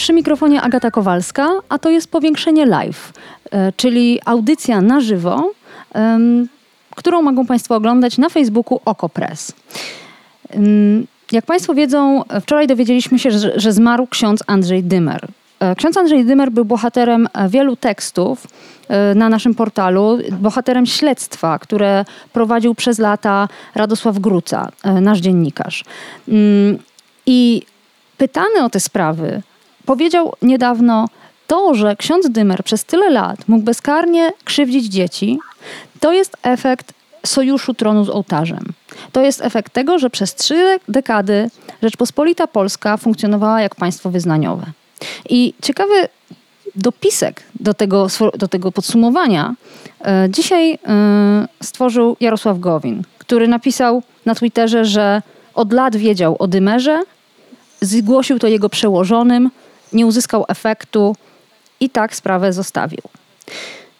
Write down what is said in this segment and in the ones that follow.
Przy mikrofonie Agata Kowalska, a to jest powiększenie live, e, czyli audycja na żywo, którą mogą Państwo oglądać na Facebooku OkoPress. Jak Państwo wiedzą, wczoraj dowiedzieliśmy się, że, że zmarł ksiądz Andrzej Dymer. E, ksiądz Andrzej Dymer był bohaterem e, wielu tekstów na naszym portalu, bohaterem śledztwa, które prowadził przez lata Radosław Gruca, nasz dziennikarz. I pytany o te sprawy, powiedział niedawno, to, że ksiądz Dymer przez tyle lat mógł bezkarnie krzywdzić dzieci, to jest efekt sojuszu tronu z ołtarzem. To jest efekt tego, że przez trzy dekady Rzeczpospolita Polska funkcjonowała jak państwo wyznaniowe. I ciekawy dopisek do tego, do tego podsumowania e, dzisiaj e, stworzył Jarosław Gowin, który napisał na Twitterze, że od lat wiedział o Dymerze, zgłosił to jego przełożonym, nie uzyskał efektu i tak sprawę zostawił.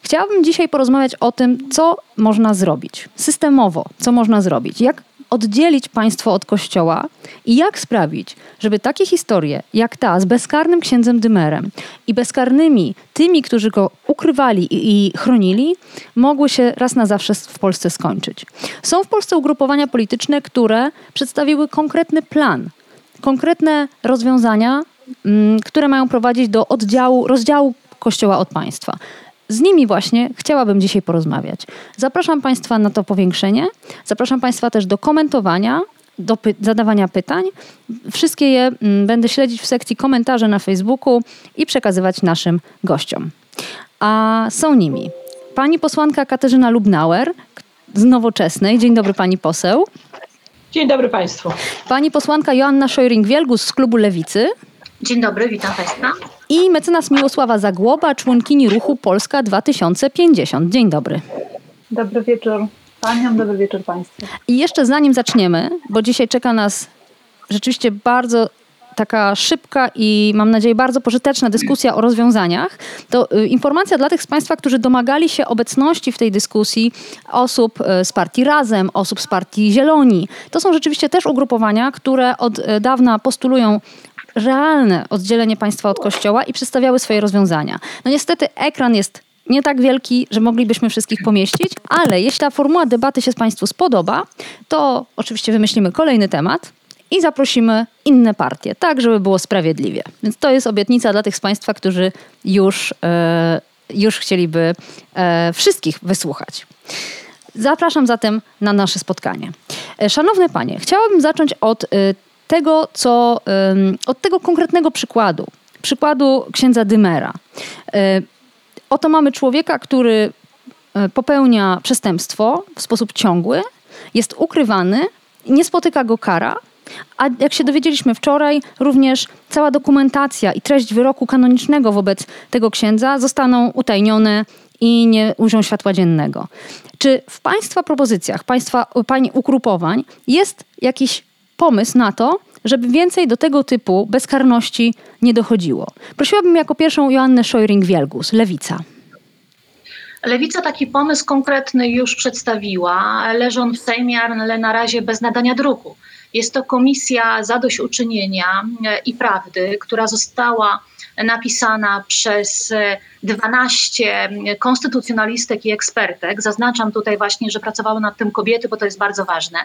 Chciałabym dzisiaj porozmawiać o tym, co można zrobić systemowo, co można zrobić, jak oddzielić państwo od kościoła i jak sprawić, żeby takie historie jak ta z bezkarnym księdzem Dymerem i bezkarnymi tymi, którzy go ukrywali i chronili, mogły się raz na zawsze w Polsce skończyć. Są w Polsce ugrupowania polityczne, które przedstawiły konkretny plan, konkretne rozwiązania, które mają prowadzić do oddziału, rozdziału Kościoła od państwa. Z nimi właśnie chciałabym dzisiaj porozmawiać. Zapraszam Państwa na to powiększenie. Zapraszam Państwa też do komentowania, do py zadawania pytań. Wszystkie je mm, będę śledzić w sekcji komentarze na Facebooku i przekazywać naszym gościom. A są nimi pani posłanka Katarzyna Lubnauer z Nowoczesnej. Dzień dobry pani poseł. Dzień dobry Państwu. Pani posłanka Joanna Szojring-Wielgus z klubu Lewicy. Dzień dobry, witam Państwa. I mecenas Miłosława Zagłoba, członkini ruchu Polska 2050. Dzień dobry. Dobry wieczór Paniom, dobry wieczór Państwu. I jeszcze zanim zaczniemy, bo dzisiaj czeka nas rzeczywiście bardzo taka szybka i mam nadzieję bardzo pożyteczna dyskusja o rozwiązaniach, to y, informacja dla tych z Państwa, którzy domagali się obecności w tej dyskusji osób y, z partii Razem, osób z partii Zieloni. To są rzeczywiście też ugrupowania, które od y, dawna postulują realne oddzielenie państwa od kościoła i przedstawiały swoje rozwiązania. No niestety ekran jest nie tak wielki, że moglibyśmy wszystkich pomieścić, ale jeśli ta formuła debaty się Państwu spodoba, to oczywiście wymyślimy kolejny temat i zaprosimy inne partie, tak żeby było sprawiedliwie. Więc to jest obietnica dla tych z Państwa, którzy już, e, już chcieliby e, wszystkich wysłuchać. Zapraszam zatem na nasze spotkanie. E, szanowne Panie, chciałabym zacząć od tego, co, od tego konkretnego przykładu. Przykładu księdza Dymera. Oto mamy człowieka, który popełnia przestępstwo w sposób ciągły, jest ukrywany, nie spotyka go kara, a jak się dowiedzieliśmy wczoraj, również cała dokumentacja i treść wyroku kanonicznego wobec tego księdza zostaną utajnione i nie ujrzą światła dziennego. Czy w Państwa propozycjach, Państwa Pani ugrupowań jest jakiś pomysł na to, żeby więcej do tego typu bezkarności nie dochodziło? Prosiłabym jako pierwszą Joannę Szojring-Wielgus, Lewica. Lewica taki pomysł konkretny już przedstawiła, leży on w Sejmie, ale na razie bez nadania druku. Jest to Komisja Zadośćuczynienia i Prawdy, która została napisana przez 12 e, konstytucjonalistek i ekspertek. Zaznaczam tutaj właśnie, że pracowały nad tym kobiety, bo to jest bardzo ważne.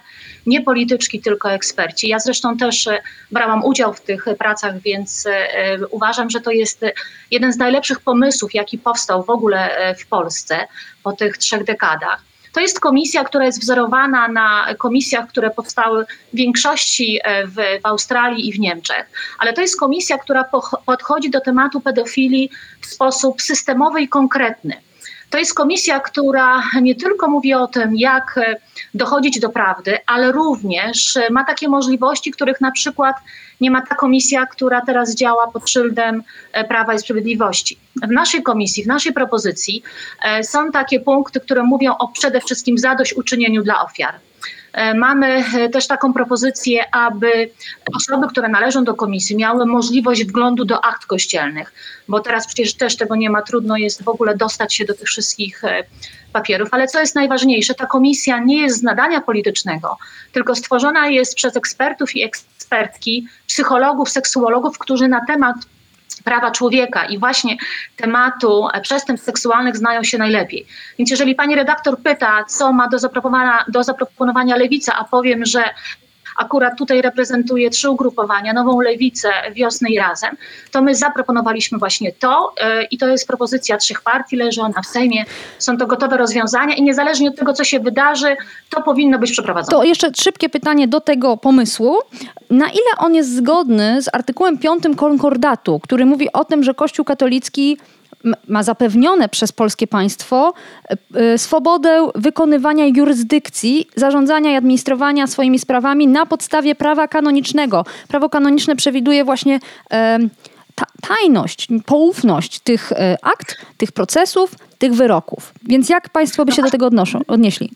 Nie polityczki, tylko eksperci. Ja zresztą też e, brałam udział w tych pracach, więc uważam, że to jest jeden z najlepszych pomysłów, jaki powstał w ogóle w Polsce po tych trzech dekadach. To jest komisja, która jest wzorowana na komisjach, które powstały w większości e, w, w Australii i w Niemczech, ale to jest komisja, która podchodzi do tematu pedofilii w sposób systemowy i konkretny. To jest komisja, która nie tylko mówi o tym, jak e, dochodzić do prawdy, ale również ma takie możliwości, których na przykład nie ma ta komisja, która teraz działa pod szyldem e, Prawa i Sprawiedliwości. W naszej komisji, w naszej propozycji e, są takie punkty, które mówią o przede wszystkim zadośćuczynieniu dla ofiar. E, mamy też taką propozycję, aby osoby, które należą do komisji, miały możliwość wglądu do akt kościelnych, bo teraz przecież też tego nie ma, trudno jest w ogóle dostać się do tych wszystkich papierów. Ale co jest najważniejsze, ta komisja nie jest z nadania politycznego, tylko stworzona jest przez ekspertów i ekspertki, psychologów, seksuologów, którzy na temat prawa człowieka i właśnie tematu przestępstw seksualnych znają się najlepiej. Więc jeżeli pani redaktor pyta, co ma do zaproponowania, do zaproponowania lewica, a powiem, że akurat tutaj reprezentuje trzy ugrupowania, Nową Lewicę, Wiosnę i Razem, to my zaproponowaliśmy właśnie to e, i to jest propozycja trzech partii, leży ona w Sejmie, są to gotowe rozwiązania i niezależnie od tego, co się wydarzy, to powinno być przeprowadzone. To jeszcze szybkie pytanie do tego pomysłu. Na ile on jest zgodny z artykułem 5 konkordatu, który mówi o tym, że Kościół katolicki ma zapewnione przez polskie państwo e, e, swobodę wykonywania jurysdykcji, zarządzania i administrowania swoimi sprawami na podstawie prawa kanonicznego. Prawo kanoniczne przewiduje właśnie tajność, poufność tych e, akt, tych procesów, tych wyroków. Więc jak państwo by się do tego odnoszą, odnieśli?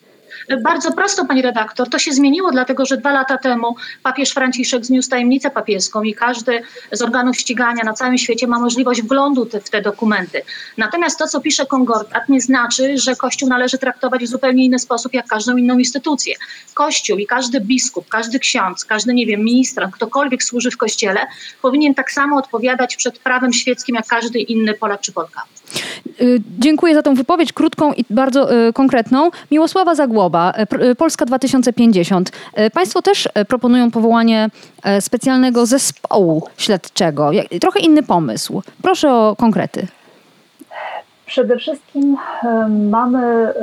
Bardzo prosto, pani redaktor. To się zmieniło, dlatego że dwa lata temu papież Franciszek zniósł tajemnicę papieską i każdy z organów ścigania na całym świecie ma możliwość wglądu te, w te dokumenty. Natomiast to, co pisze Konkordat, nie znaczy, że Kościół należy traktować w zupełnie inny sposób jak każdą inną instytucję. Kościół i każdy biskup, każdy ksiądz, każdy, nie wiem, ministrant, ktokolwiek służy w Kościele, powinien tak samo odpowiadać przed prawem świeckim jak każdy inny Polak czy Polka. Y, dziękuję za tą wypowiedź krótką i bardzo y, konkretną. Miłosława Zagłoba, y, Polska 2050. Państwo też proponują powołanie specjalnego zespołu śledczego. Trochę inny pomysł. Proszę o konkrety. Przede wszystkim mamy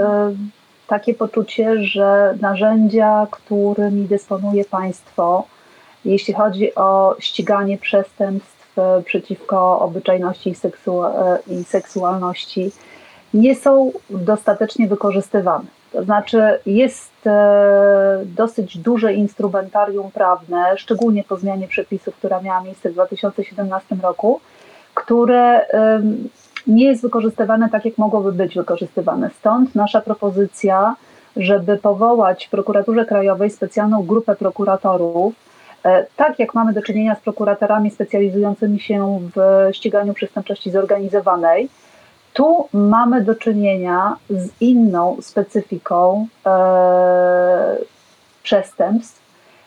takie poczucie, że narzędzia, którymi dysponuje państwo, jeśli chodzi o ściganie przestępstw, przeciwko obyczajności e, i seksualności nie są dostatecznie wykorzystywane. To znaczy, jest e, dosyć duże instrumentarium prawne, szczególnie po zmianie przepisów, która miała miejsce w 2017 roku, które nie jest wykorzystywane tak, jak mogłoby być wykorzystywane. Stąd nasza propozycja, żeby powołać w prokuraturze krajowej specjalną grupę prokuratorów, E, tak jak mamy do czynienia z prokuratorami specjalizującymi się w ściganiu przestępczości zorganizowanej, tu mamy do czynienia z inną specyfiką e, przestępstw,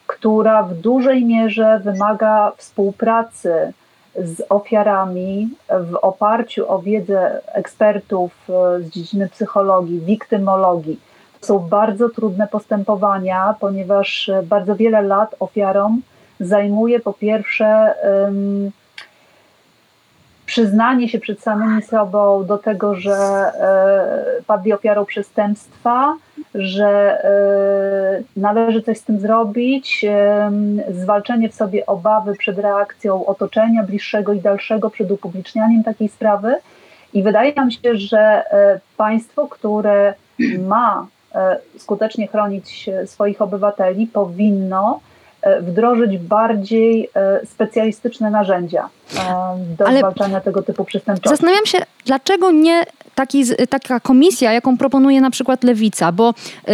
która w dużej mierze wymaga współpracy z ofiarami w oparciu o wiedzę ekspertów e, z dziedziny psychologii, wiktymologii. Są bardzo trudne postępowania, ponieważ bardzo wiele lat ofiarom zajmuje po pierwsze um, przyznanie się przed samymi sobą do tego, że e, padli ofiarą przestępstwa, że e, należy coś z tym zrobić, e, zwalczenie w sobie obawy przed reakcją otoczenia bliższego i dalszego, przed upublicznianiem takiej sprawy. I wydaje nam się, że e, państwo, które ma e, skutecznie chronić swoich obywateli, powinno E, wdrożyć bardziej e, specjalistyczne narzędzia e, do Ale zwalczania tego typu przestępczości. Zastanawiam się, dlaczego nie taki, taka komisja, jaką proponuje na przykład Lewica, bo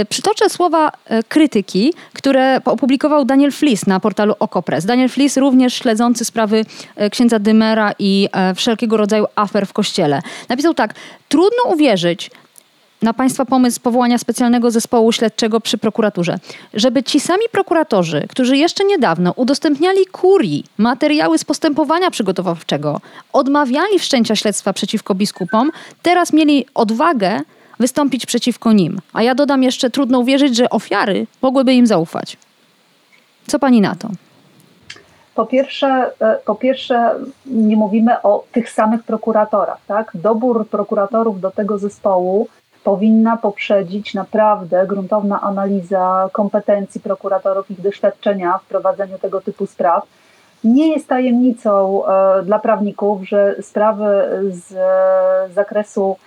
przytoczę słowa krytyki, które opublikował Daniel Flis na portalu Okopres. Daniel Flis również śledzący sprawy księdza Dymera i wszelkiego rodzaju afer w kościele. Napisał tak, trudno uwierzyć, na Państwa pomysł powołania specjalnego zespołu śledczego przy prokuraturze, żeby ci sami prokuratorzy, którzy jeszcze niedawno udostępniali kurii materiały z postępowania przygotowawczego, odmawiali wszczęcia śledztwa przeciwko biskupom, teraz mieli odwagę wystąpić przeciwko nim. A ja dodam jeszcze, trudno uwierzyć, że ofiary mogłyby im zaufać. Co pani na to? Po pierwsze, e, po pierwsze, nie mówimy o tych samych prokuratorach. Tak? Dobór prokuratorów do tego zespołu powinna poprzedzić naprawdę gruntowna analiza kompetencji prokuratorów, ich doświadczenia w prowadzeniu tego typu spraw. Nie jest tajemnicą e, dla prawników, że sprawy z zakresu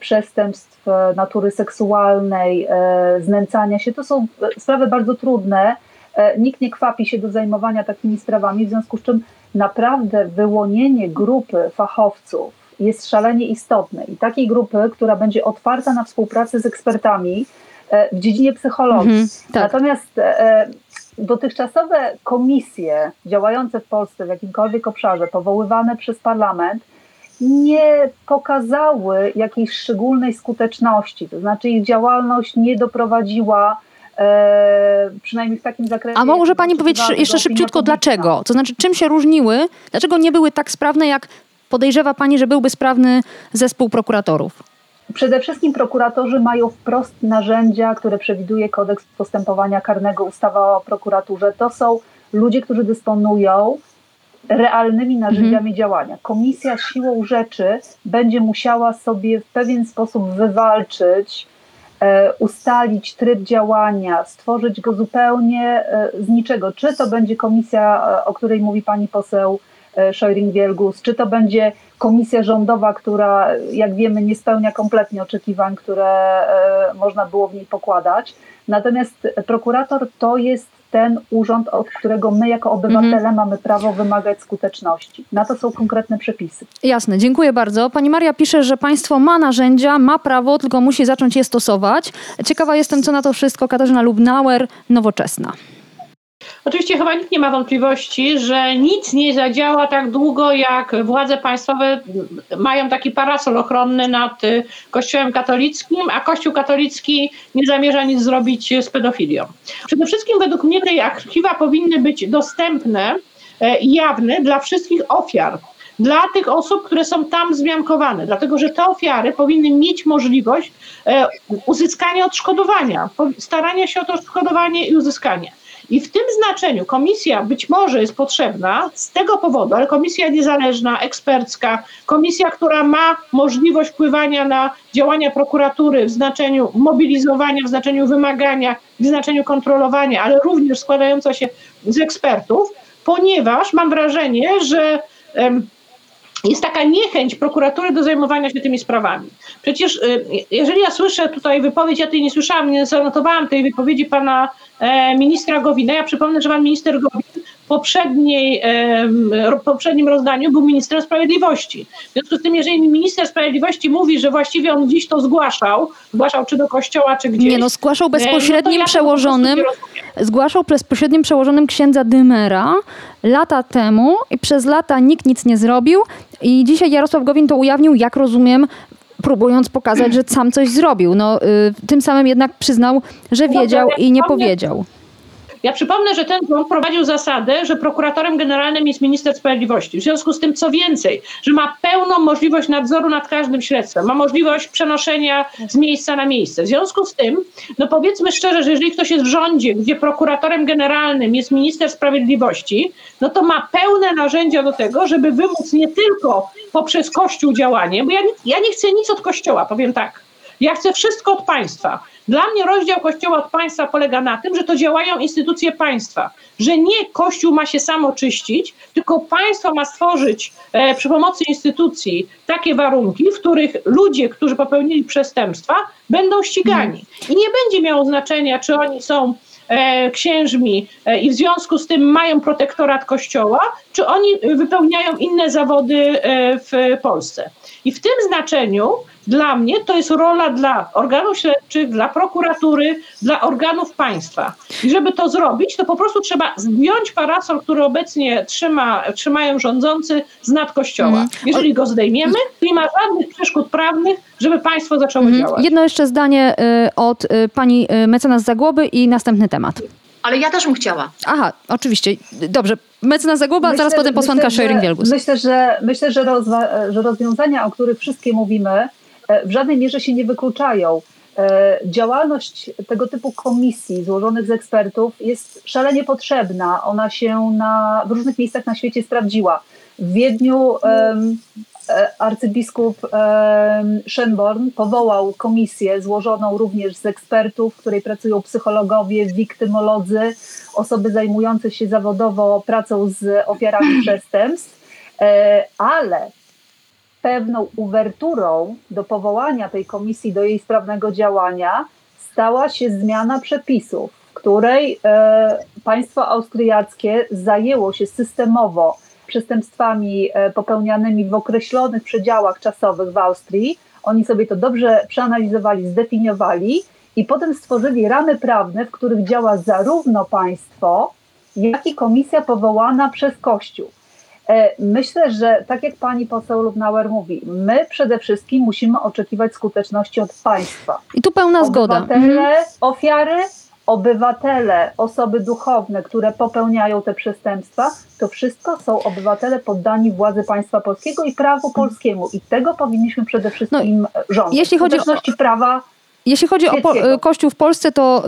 przestępstw natury seksualnej, znęcania się. To są sprawy bardzo trudne. Nikt nie kwapi się do zajmowania takimi sprawami, w związku z czym naprawdę wyłonienie grupy fachowców jest szalenie istotne i takiej grupy, która będzie otwarta na współpracę z ekspertami w dziedzinie psychologii. Mhm, tak. Natomiast dotychczasowe komisje działające w Polsce w jakimkolwiek obszarze, powoływane przez parlament, nie pokazały jakiejś szczególnej skuteczności, to znaczy ich działalność nie doprowadziła e, przynajmniej w takim zakresie. A może Pani powiedzieć jeszcze szybciutko dlaczego? To znaczy czym się różniły? Dlaczego nie były tak sprawne, jak podejrzewa Pani, że byłby sprawny zespół prokuratorów? Przede wszystkim prokuratorzy mają wprost narzędzia, które przewiduje kodeks postępowania karnego, ustawa o prokuraturze. To są ludzie, którzy dysponują realnymi narzędziami mhm. działania. Komisja siłą rzeczy będzie musiała sobie w pewien sposób wywalczyć, e, ustalić tryb działania, stworzyć go zupełnie e, z niczego. Czy to będzie komisja, e, o której mówi pani poseł Szojring-Wielgus, czy to będzie komisja rządowa, która jak wiemy nie spełnia kompletnie oczekiwań, które można było w niej pokładać. Natomiast prokurator to jest ten urząd, od którego my jako obywatele mhm. mamy prawo wymagać skuteczności. Na to są konkretne przepisy. Jasne, dziękuję bardzo. Pani Maria pisze, że państwo ma narzędzia, ma prawo, tylko musi zacząć je stosować. Ciekawa jestem, co na to wszystko Katarzyna Lubnauer, Nowoczesna. Oczywiście chyba nikt nie ma wątpliwości, że nic nie zadziała tak długo, jak władze państwowe mają taki parasol ochronny nad y, Kościołem katolickim, a Kościół katolicki nie zamierza nic zrobić z pedofilią. Przede wszystkim według mnie te archiwa powinny być dostępne e, i jawne dla wszystkich ofiar dla tych osób, które są tam zmiankowane, dlatego że te ofiary powinny mieć możliwość e, uzyskania odszkodowania, starania się o to odszkodowanie i uzyskanie. I w tym znaczeniu komisja być może jest potrzebna z tego powodu, ale komisja niezależna, ekspercka, komisja, która ma możliwość wpływania na działania prokuratury w znaczeniu mobilizowania, w znaczeniu wymagania, w znaczeniu kontrolowania, ale również składająca się z ekspertów, ponieważ mam wrażenie, że jest taka niechęć prokuratury do zajmowania się tymi sprawami. Przecież y, jeżeli ja słyszę tutaj wypowiedź, ja tej nie słyszałam, nie zanotowałam tej wypowiedzi pana e, ministra Gowina. Ja przypomnę, że pan minister Gowin w poprzedniej, poprzednim rozdaniu był ministrem sprawiedliwości. W związku z tym, jeżeli minister sprawiedliwości mówi, że właściwie on dziś to zgłaszał, zgłaszał czy do kościoła, czy gdzieś. Nie no, zgłaszał bezpośrednim no ja przełożonym, zgłaszał bezpośrednim przełożonym księdza Dymera lata temu i przez lata nikt nic nie zrobił i dzisiaj Jarosław Gowin to ujawnił, jak rozumiem, próbując pokazać, że sam coś zrobił. No, y, tym samym jednak przyznał, że wiedział i nie powiedział. Ja przypomnę, że ten rząd prowadził zasadę, że prokuratorem generalnym jest minister sprawiedliwości. W związku z tym, co więcej, że ma pełną możliwość nadzoru nad każdym śledztwem, ma możliwość przenoszenia z miejsca na miejsce. W związku z tym, no powiedzmy szczerze, że jeżeli ktoś jest w rządzie, gdzie prokuratorem generalnym jest minister sprawiedliwości, no to ma pełne narzędzia do tego, żeby wymóc nie tylko poprzez Kościół działanie, bo ja, ja nie chcę nic od Kościoła, powiem tak. Ja chcę wszystko od państwa. Dla mnie rozdział Kościoła od państwa polega na tym, że to działają instytucje państwa, że nie Kościół ma się samo czyścić, tylko państwo ma stworzyć e, przy pomocy instytucji takie warunki, w których ludzie, którzy popełnili przestępstwa, będą ścigani. I nie będzie miało znaczenia, czy oni są e, księżmi e, i w związku z tym mają protektorat Kościoła, czy oni wypełniają inne zawody e, w Polsce. I w tym znaczeniu dla mnie to jest rola dla organów śledczych, dla prokuratury, dla organów państwa. I żeby to zrobić, to po prostu trzeba zdjąć parasol, który obecnie trzyma, trzymają rządzący z nad kościoła. Mm. Jeżeli go zdejmiemy, to nie ma żadnych przeszkód prawnych, żeby państwo zaczęło mm. działać. Jedno jeszcze zdanie y, od y, pani y, mecenas Zagłoby i następny temat. Ale ja też bym chciała. Aha, oczywiście. Dobrze. Mecenas Zagłoba, myślę, zaraz potem posłanka Schering-Wielgus. Myślę, że, myślę że, rozwa- że rozwiązania, o których wszystkie mówimy, w żadnej mierze się nie wykluczają. E, działalność tego typu komisji złożonych z ekspertów jest szalenie potrzebna. Ona się na, w różnych miejscach na świecie sprawdziła. W Wiedniu um, arcybiskup Schönborn powołał komisję złożoną również z ekspertów, w której pracują psychologowie, wiktymolodzy, osoby zajmujące się zawodowo pracą z ofiarami przestępstw, ale pewną uwerturą do powołania tej komisji, do jej sprawnego działania, stała się zmiana przepisów, w której e, państwo austriackie zajęło się systemowo przestępstwami e, popełnianymi w określonych przedziałach czasowych w Austrii. Oni sobie to dobrze przeanalizowali, zdefiniowali i potem stworzyli ramy prawne, w których działa zarówno państwo, jak i komisja powołana przez Kościół. E, myślę, że tak jak pani poseł Lubnauer mówi, my przede wszystkim musimy oczekiwać skuteczności od państwa. I tu pełna zgoda. Obywatele, ofiary, obywatele, osoby duchowne, które popełniają te przestępstwa, to wszystko są obywatele poddani władzy państwa polskiego i prawu polskiemu. I tego powinniśmy przede wszystkim no, żądać. Jeśli chodzi o prawa jeśli chodzi o po, Kościół w Polsce, to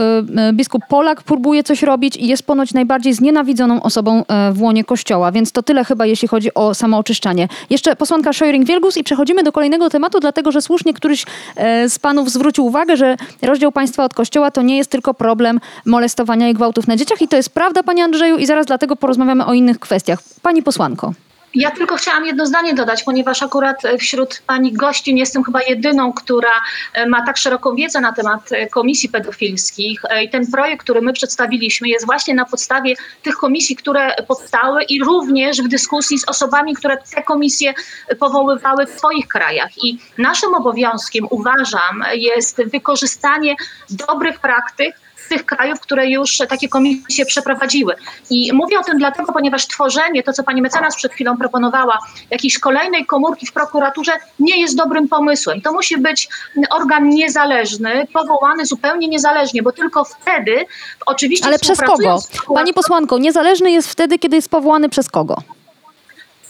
y, biskup Polak próbuje coś robić i jest ponoć najbardziej znienawidzoną osobą y, w łonie Kościoła, więc to tyle chyba, jeśli chodzi o samooczyszczanie. Jeszcze posłanka Szojring-Wielgus i przechodzimy do kolejnego tematu, dlatego że słusznie któryś y, z panów zwrócił uwagę, że rozdział państwa od Kościoła to nie jest tylko problem molestowania i gwałtów na dzieciach i to jest prawda, panie Andrzeju, i zaraz dlatego porozmawiamy o innych kwestiach. Pani posłanko. Ja tylko chciałam jedno zdanie dodać, ponieważ akurat e, wśród pani gościń jestem chyba jedyną, która e, ma tak szeroką wiedzę na temat e, komisji pedofilskich. I ten projekt, który my przedstawiliśmy, jest właśnie na podstawie tych komisji, które powstały i również w dyskusji z osobami, które te komisje powoływały w swoich krajach. I naszym obowiązkiem, uważam, jest wykorzystanie dobrych praktyk, tych krajów, które już takie komisje przeprowadziły. I mówię o tym dlatego, ponieważ tworzenie, to co pani mecenas przed chwilą proponowała, jakiejś kolejnej komórki w prokuraturze nie jest dobrym pomysłem. To musi być organ niezależny, powołany zupełnie niezależnie, bo tylko wtedy oczywiście. Ale przez kogo? Pani posłanko, niezależny jest wtedy, kiedy jest powołany przez kogo?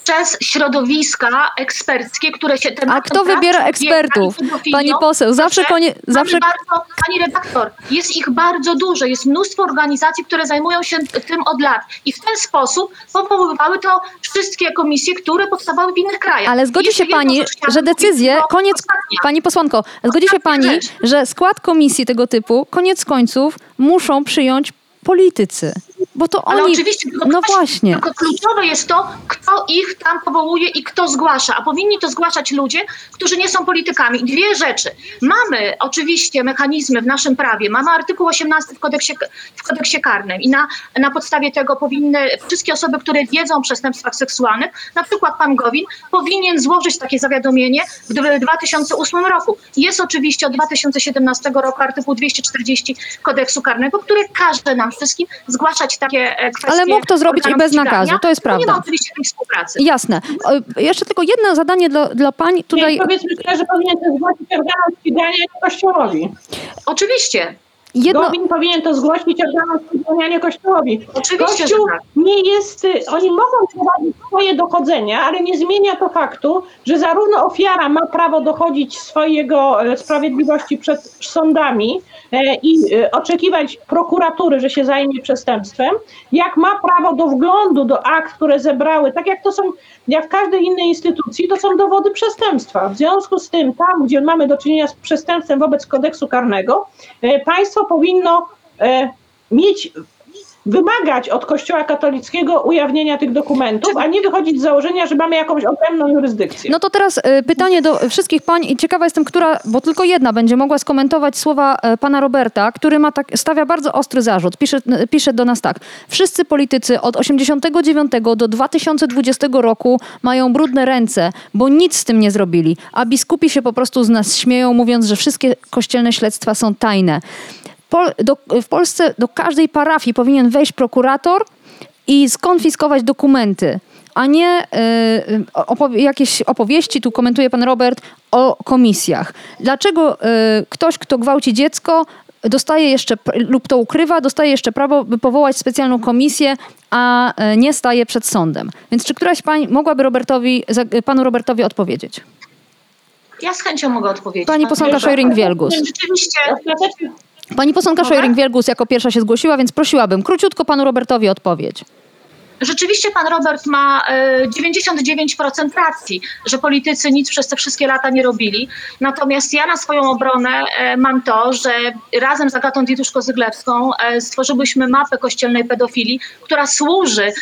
Przez środowiska eksperckie, które się tematem A kto wybiera ekspertów? Pani poseł, zawsze konie, zawsze... Bardzo, pani redaktor, jest ich bardzo dużo, jest mnóstwo organizacji, które zajmują się tym od lat i w ten sposób powoływały to wszystkie komisje, które powstawały w innych krajach. Ale zgodzi się pani, że decyzje, koniec, pani posłanko, zgodzi się pani, że skład komisji tego typu, koniec końców, muszą przyjąć politycy. Bo to Ale oni... oczywiście, tylko, no właśnie. tylko kluczowe jest to, kto ich tam powołuje i kto zgłasza. A powinni to zgłaszać ludzie, którzy nie są politykami. Dwie rzeczy. Mamy oczywiście mechanizmy w naszym prawie. Mamy artykuł 18 w kodeksie, w kodeksie karnym i na, na podstawie tego powinny wszystkie osoby, które wiedzą o przestępstwach seksualnych, na przykład pan Gowin, powinien złożyć takie zawiadomienie w 2008 roku. Jest oczywiście od 2017 roku artykuł 240 kodeksu karnego, który każe nam wszystkim zgłaszać takie e, kwestie. Ale mógł to zrobić i bez nakazu, to jest prawda. Nie ma oczywiście tej współpracy. Jasne. Jeszcze tylko jedno zadanie dla, dla pani tutaj. Nie, powiedzmy że powinien to zgłosić organom ścigania Kościołowi. Oczywiście. Jedno... Gowin powinien to zgłosić organom ścigania Kościołowi. Oczywiście, Kościół tak. nie jest, y, oni mogą prowadzić swoje dochodzenia, ale nie zmienia to faktu, że zarówno ofiara ma prawo dochodzić swojego e, sprawiedliwości przed sądami, E, i e, oczekiwać prokuratury, że się zajmie przestępstwem, jak ma prawo do wglądu do akt, które zebrały, tak jak to są, jak w każdej innej instytucji, to są dowody przestępstwa. W związku z tym, tam, gdzie mamy do czynienia z przestępstwem wobec kodeksu karnego, państwo powinno mieć wymagać od Kościoła katolickiego ujawnienia tych dokumentów, a nie wychodzić z założenia, że mamy jakąś odrębną jurysdykcję. No to teraz y, pytanie do wszystkich pań i ciekawa jestem, która, bo tylko jedna będzie mogła skomentować słowa y, pana Roberta, który ma tak, stawia bardzo ostry zarzut. Pisze, pisze do nas tak. Wszyscy politycy od 89 do 2020 roku mają brudne ręce, bo nic z tym nie zrobili, a biskupi się po prostu z nas śmieją, mówiąc, że wszystkie kościelne śledztwa są tajne. Pol, do, w Polsce do każdej parafii powinien wejść prokurator i skonfiskować dokumenty, a nie y, opowie, jakieś opowieści, tu komentuje pan Robert, o komisjach. Dlaczego y, ktoś, kto gwałci dziecko, dostaje jeszcze, lub to ukrywa, dostaje jeszcze prawo, by powołać specjalną komisję, a y, nie staje przed sądem. Więc czy któraś pań mogłaby Robertowi, panu Robertowi odpowiedzieć? Ja z chęcią mogę odpowiedzieć. Pani posłanka Szojring-Wielgus. Rzeczywiście, Pani posłanka Szojring-Wielgus jako pierwsza się zgłosiła, więc prosiłabym króciutko panu Robertowi odpowiedź. Rzeczywiście pan Robert ma 99% e, racji, że politycy nic przez te wszystkie lata nie robili. Natomiast ja na swoją obronę e, mam to, że razem z Agatą Dietuszko-Zyglewską e, stworzyłyśmy mapę kościelnej pedofilii, która służy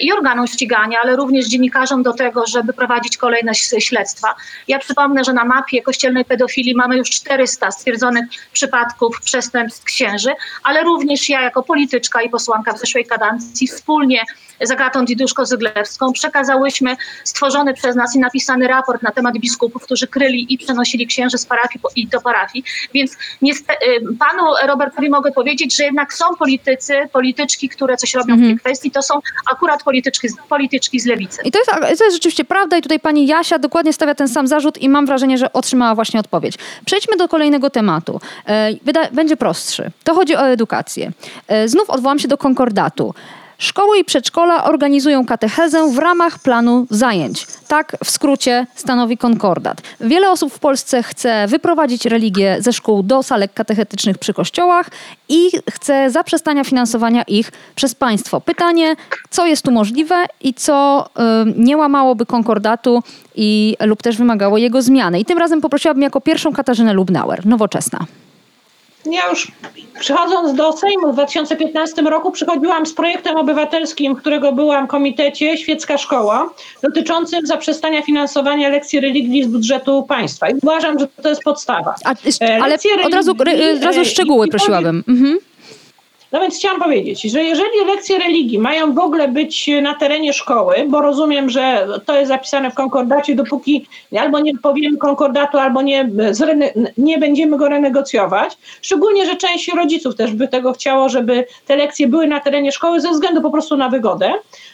i organom ścigania, ale również dziennikarzom do tego, żeby prowadzić kolejne śledztwa. Ja przypomnę, że na mapie kościelnej pedofilii mamy już 400 stwierdzonych przypadków przestępstw księży, ale również ja jako polityczka i posłanka w zeszłej kadencji wspólnie z Agatą Diduszko-Zyglewską przekazałyśmy stworzony przez nas i napisany raport na temat biskupów, którzy kryli i przenosili księży z parafii i do parafii. Więc niestety, panu Robertowi mogę powiedzieć, że jednak są politycy, polityczki, które coś robią w tej mhm. kwestii. To są akurat polityczki, polityczki z lewicy. I to jest, to jest rzeczywiście prawda i tutaj pani Jasia dokładnie stawia ten sam zarzut i mam wrażenie, że otrzymała właśnie odpowiedź. Przejdźmy do kolejnego tematu. E, będzie prostszy. To chodzi o edukację. E, znów odwołam się do konkordatu. Szkoły i przedszkola organizują katechezę w ramach planu zajęć. Tak w skrócie stanowi konkordat. Wiele osób w Polsce chce wyprowadzić religię ze szkół do salek katechetycznych przy kościołach i chce zaprzestania finansowania ich przez państwo. Pytanie, co jest tu możliwe i co y, nie łamałoby konkordatu i, lub też wymagało jego zmiany. I tym razem poprosiłabym jako pierwszą Katarzynę Lubnauer, nowoczesna. Ja już przychodząc do Sejmu w 2015 roku przychodziłam z projektem obywatelskim, którego byłam w komitecie Świecka Szkoła, dotyczącym zaprzestania finansowania lekcji religii z budżetu państwa. I uważam, że to jest podstawa. A, ale od razu, od razu szczegóły prosiłabym. Mhm. No więc chciałam powiedzieć, że jeżeli lekcje religii mają w ogóle być na terenie szkoły, bo rozumiem, że to jest zapisane w konkordacie, dopóki albo nie powiem konkordatu, albo nie, nie będziemy go renegocjować, szczególnie, że część rodziców też by tego chciało, żeby te lekcje były na terenie szkoły ze względu po prostu na wygodę,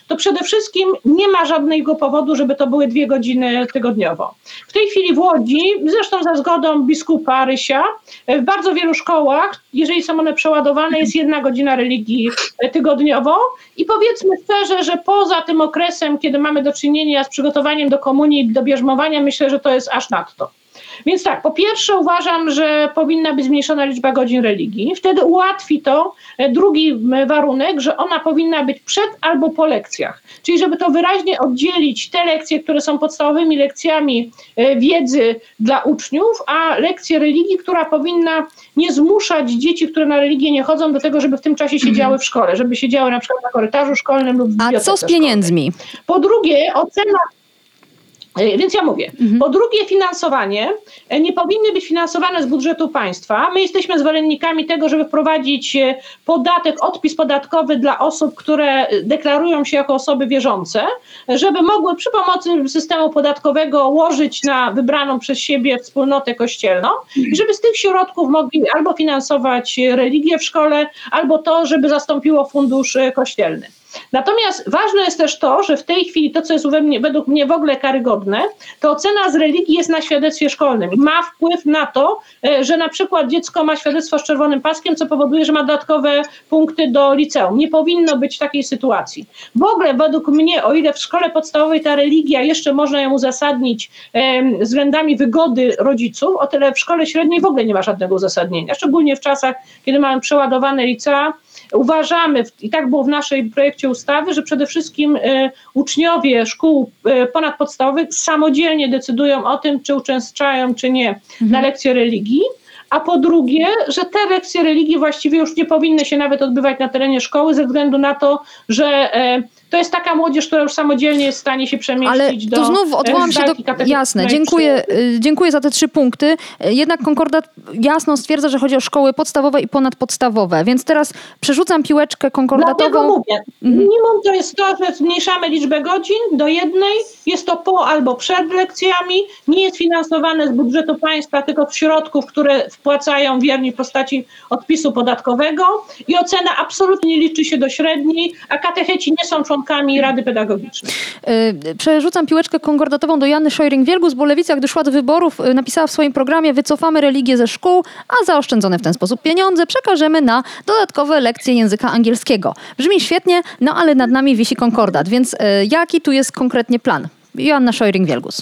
to przede wszystkim nie ma żadnego powodu, żeby to były dwie godziny tygodniowo. W tej chwili w Łodzi, zresztą za zgodą biskupa Rysia, w bardzo wielu szkołach, jeżeli są one przeładowane, jest jedna godzina religii tygodniowo i powiedzmy szczerze, że poza tym okresem, kiedy mamy do czynienia z przygotowaniem do komunii, do bierzmowania, myślę, że to jest aż nadto. Więc tak, po pierwsze uważam, że powinna być zmniejszona liczba godzin religii. Wtedy ułatwi to e, drugi warunek, że ona powinna być przed albo po lekcjach. Czyli żeby to wyraźnie oddzielić te lekcje, które są podstawowymi lekcjami e, wiedzy dla uczniów, a lekcje religii, która powinna nie zmuszać dzieci, które na religię nie chodzą, do tego, żeby w tym czasie siedziały w szkole, żeby siedziały na przykład na korytarzu szkolnym lub w A co z pieniędzmi? Szkolnej. Po drugie, ocena więc ja mówię. Mhm. Po drugie, finansowanie e, nie powinny być finansowane z budżetu państwa. My jesteśmy zwolennikami tego, żeby wprowadzić e, podatek, odpis podatkowy dla osób, które deklarują się jako osoby wierzące, żeby mogły przy pomocy systemu podatkowego łożyć na wybraną przez siebie wspólnotę kościelną i żeby z tych środków mogli albo finansować religię w szkole, albo to, żeby zastąpiło fundusz kościelny. Natomiast ważne jest też to, że w tej chwili to, co jest mnie, według mnie w ogóle karygodne, to ocena z religii jest na świadectwie szkolnym. Ma wpływ na to, e, że na przykład dziecko ma świadectwo z czerwonym paskiem, co powoduje, że ma dodatkowe punkty do liceum. Nie powinno być takiej sytuacji. W ogóle według mnie, o ile w szkole podstawowej ta religia jeszcze można ją uzasadnić względami wygody rodziców, o tyle w szkole średniej w ogóle nie ma żadnego uzasadnienia. Szczególnie w czasach, kiedy mamy przeładowane licea, Uważamy, i tak było w naszej projekcie ustawy, że przede wszystkim e, uczniowie szkół e, ponadpodstawowych samodzielnie decydują o tym, czy uczęszczają, czy nie mhm. na lekcje religii. A po drugie, że te lekcje religii właściwie już nie powinny się nawet odbywać na terenie szkoły, ze względu na to, że e, to jest taka młodzież, która już samodzielnie jest w stanie się przemieścić Ale do to znów odwołam się do... Jasne, dziękuję, y, dziękuję za te trzy punkty. Jednak Konkordat jasno stwierdza, że chodzi o szkoły podstawowe i ponadpodstawowe, więc teraz przerzucam piłeczkę konkordatową. Dlatego mówię, mhm. minimum to jest to, że zmniejszamy liczbę godzin do jednej, jest to po albo przed lekcjami, nie jest finansowane z budżetu państwa, tylko z środków, które wpłacają wierni w postaci odpisu podatkowego i ocena absolutnie nie liczy się do średniej, a katecheci nie są członkami członkami Rady Pedagogicznej. Y, przerzucam piłeczkę konkordatową do Jany Szojring-Wielgus, bo Lewica, gdy szła do wyborów, y, napisała w swoim programie wycofamy religię ze szkół, a zaoszczędzone w ten sposób pieniądze przekażemy na dodatkowe lekcje języka angielskiego. Brzmi świetnie, no ale nad nami wisi konkordat, więc y, jaki tu jest konkretnie plan? Joanna Szojring-Wielgus.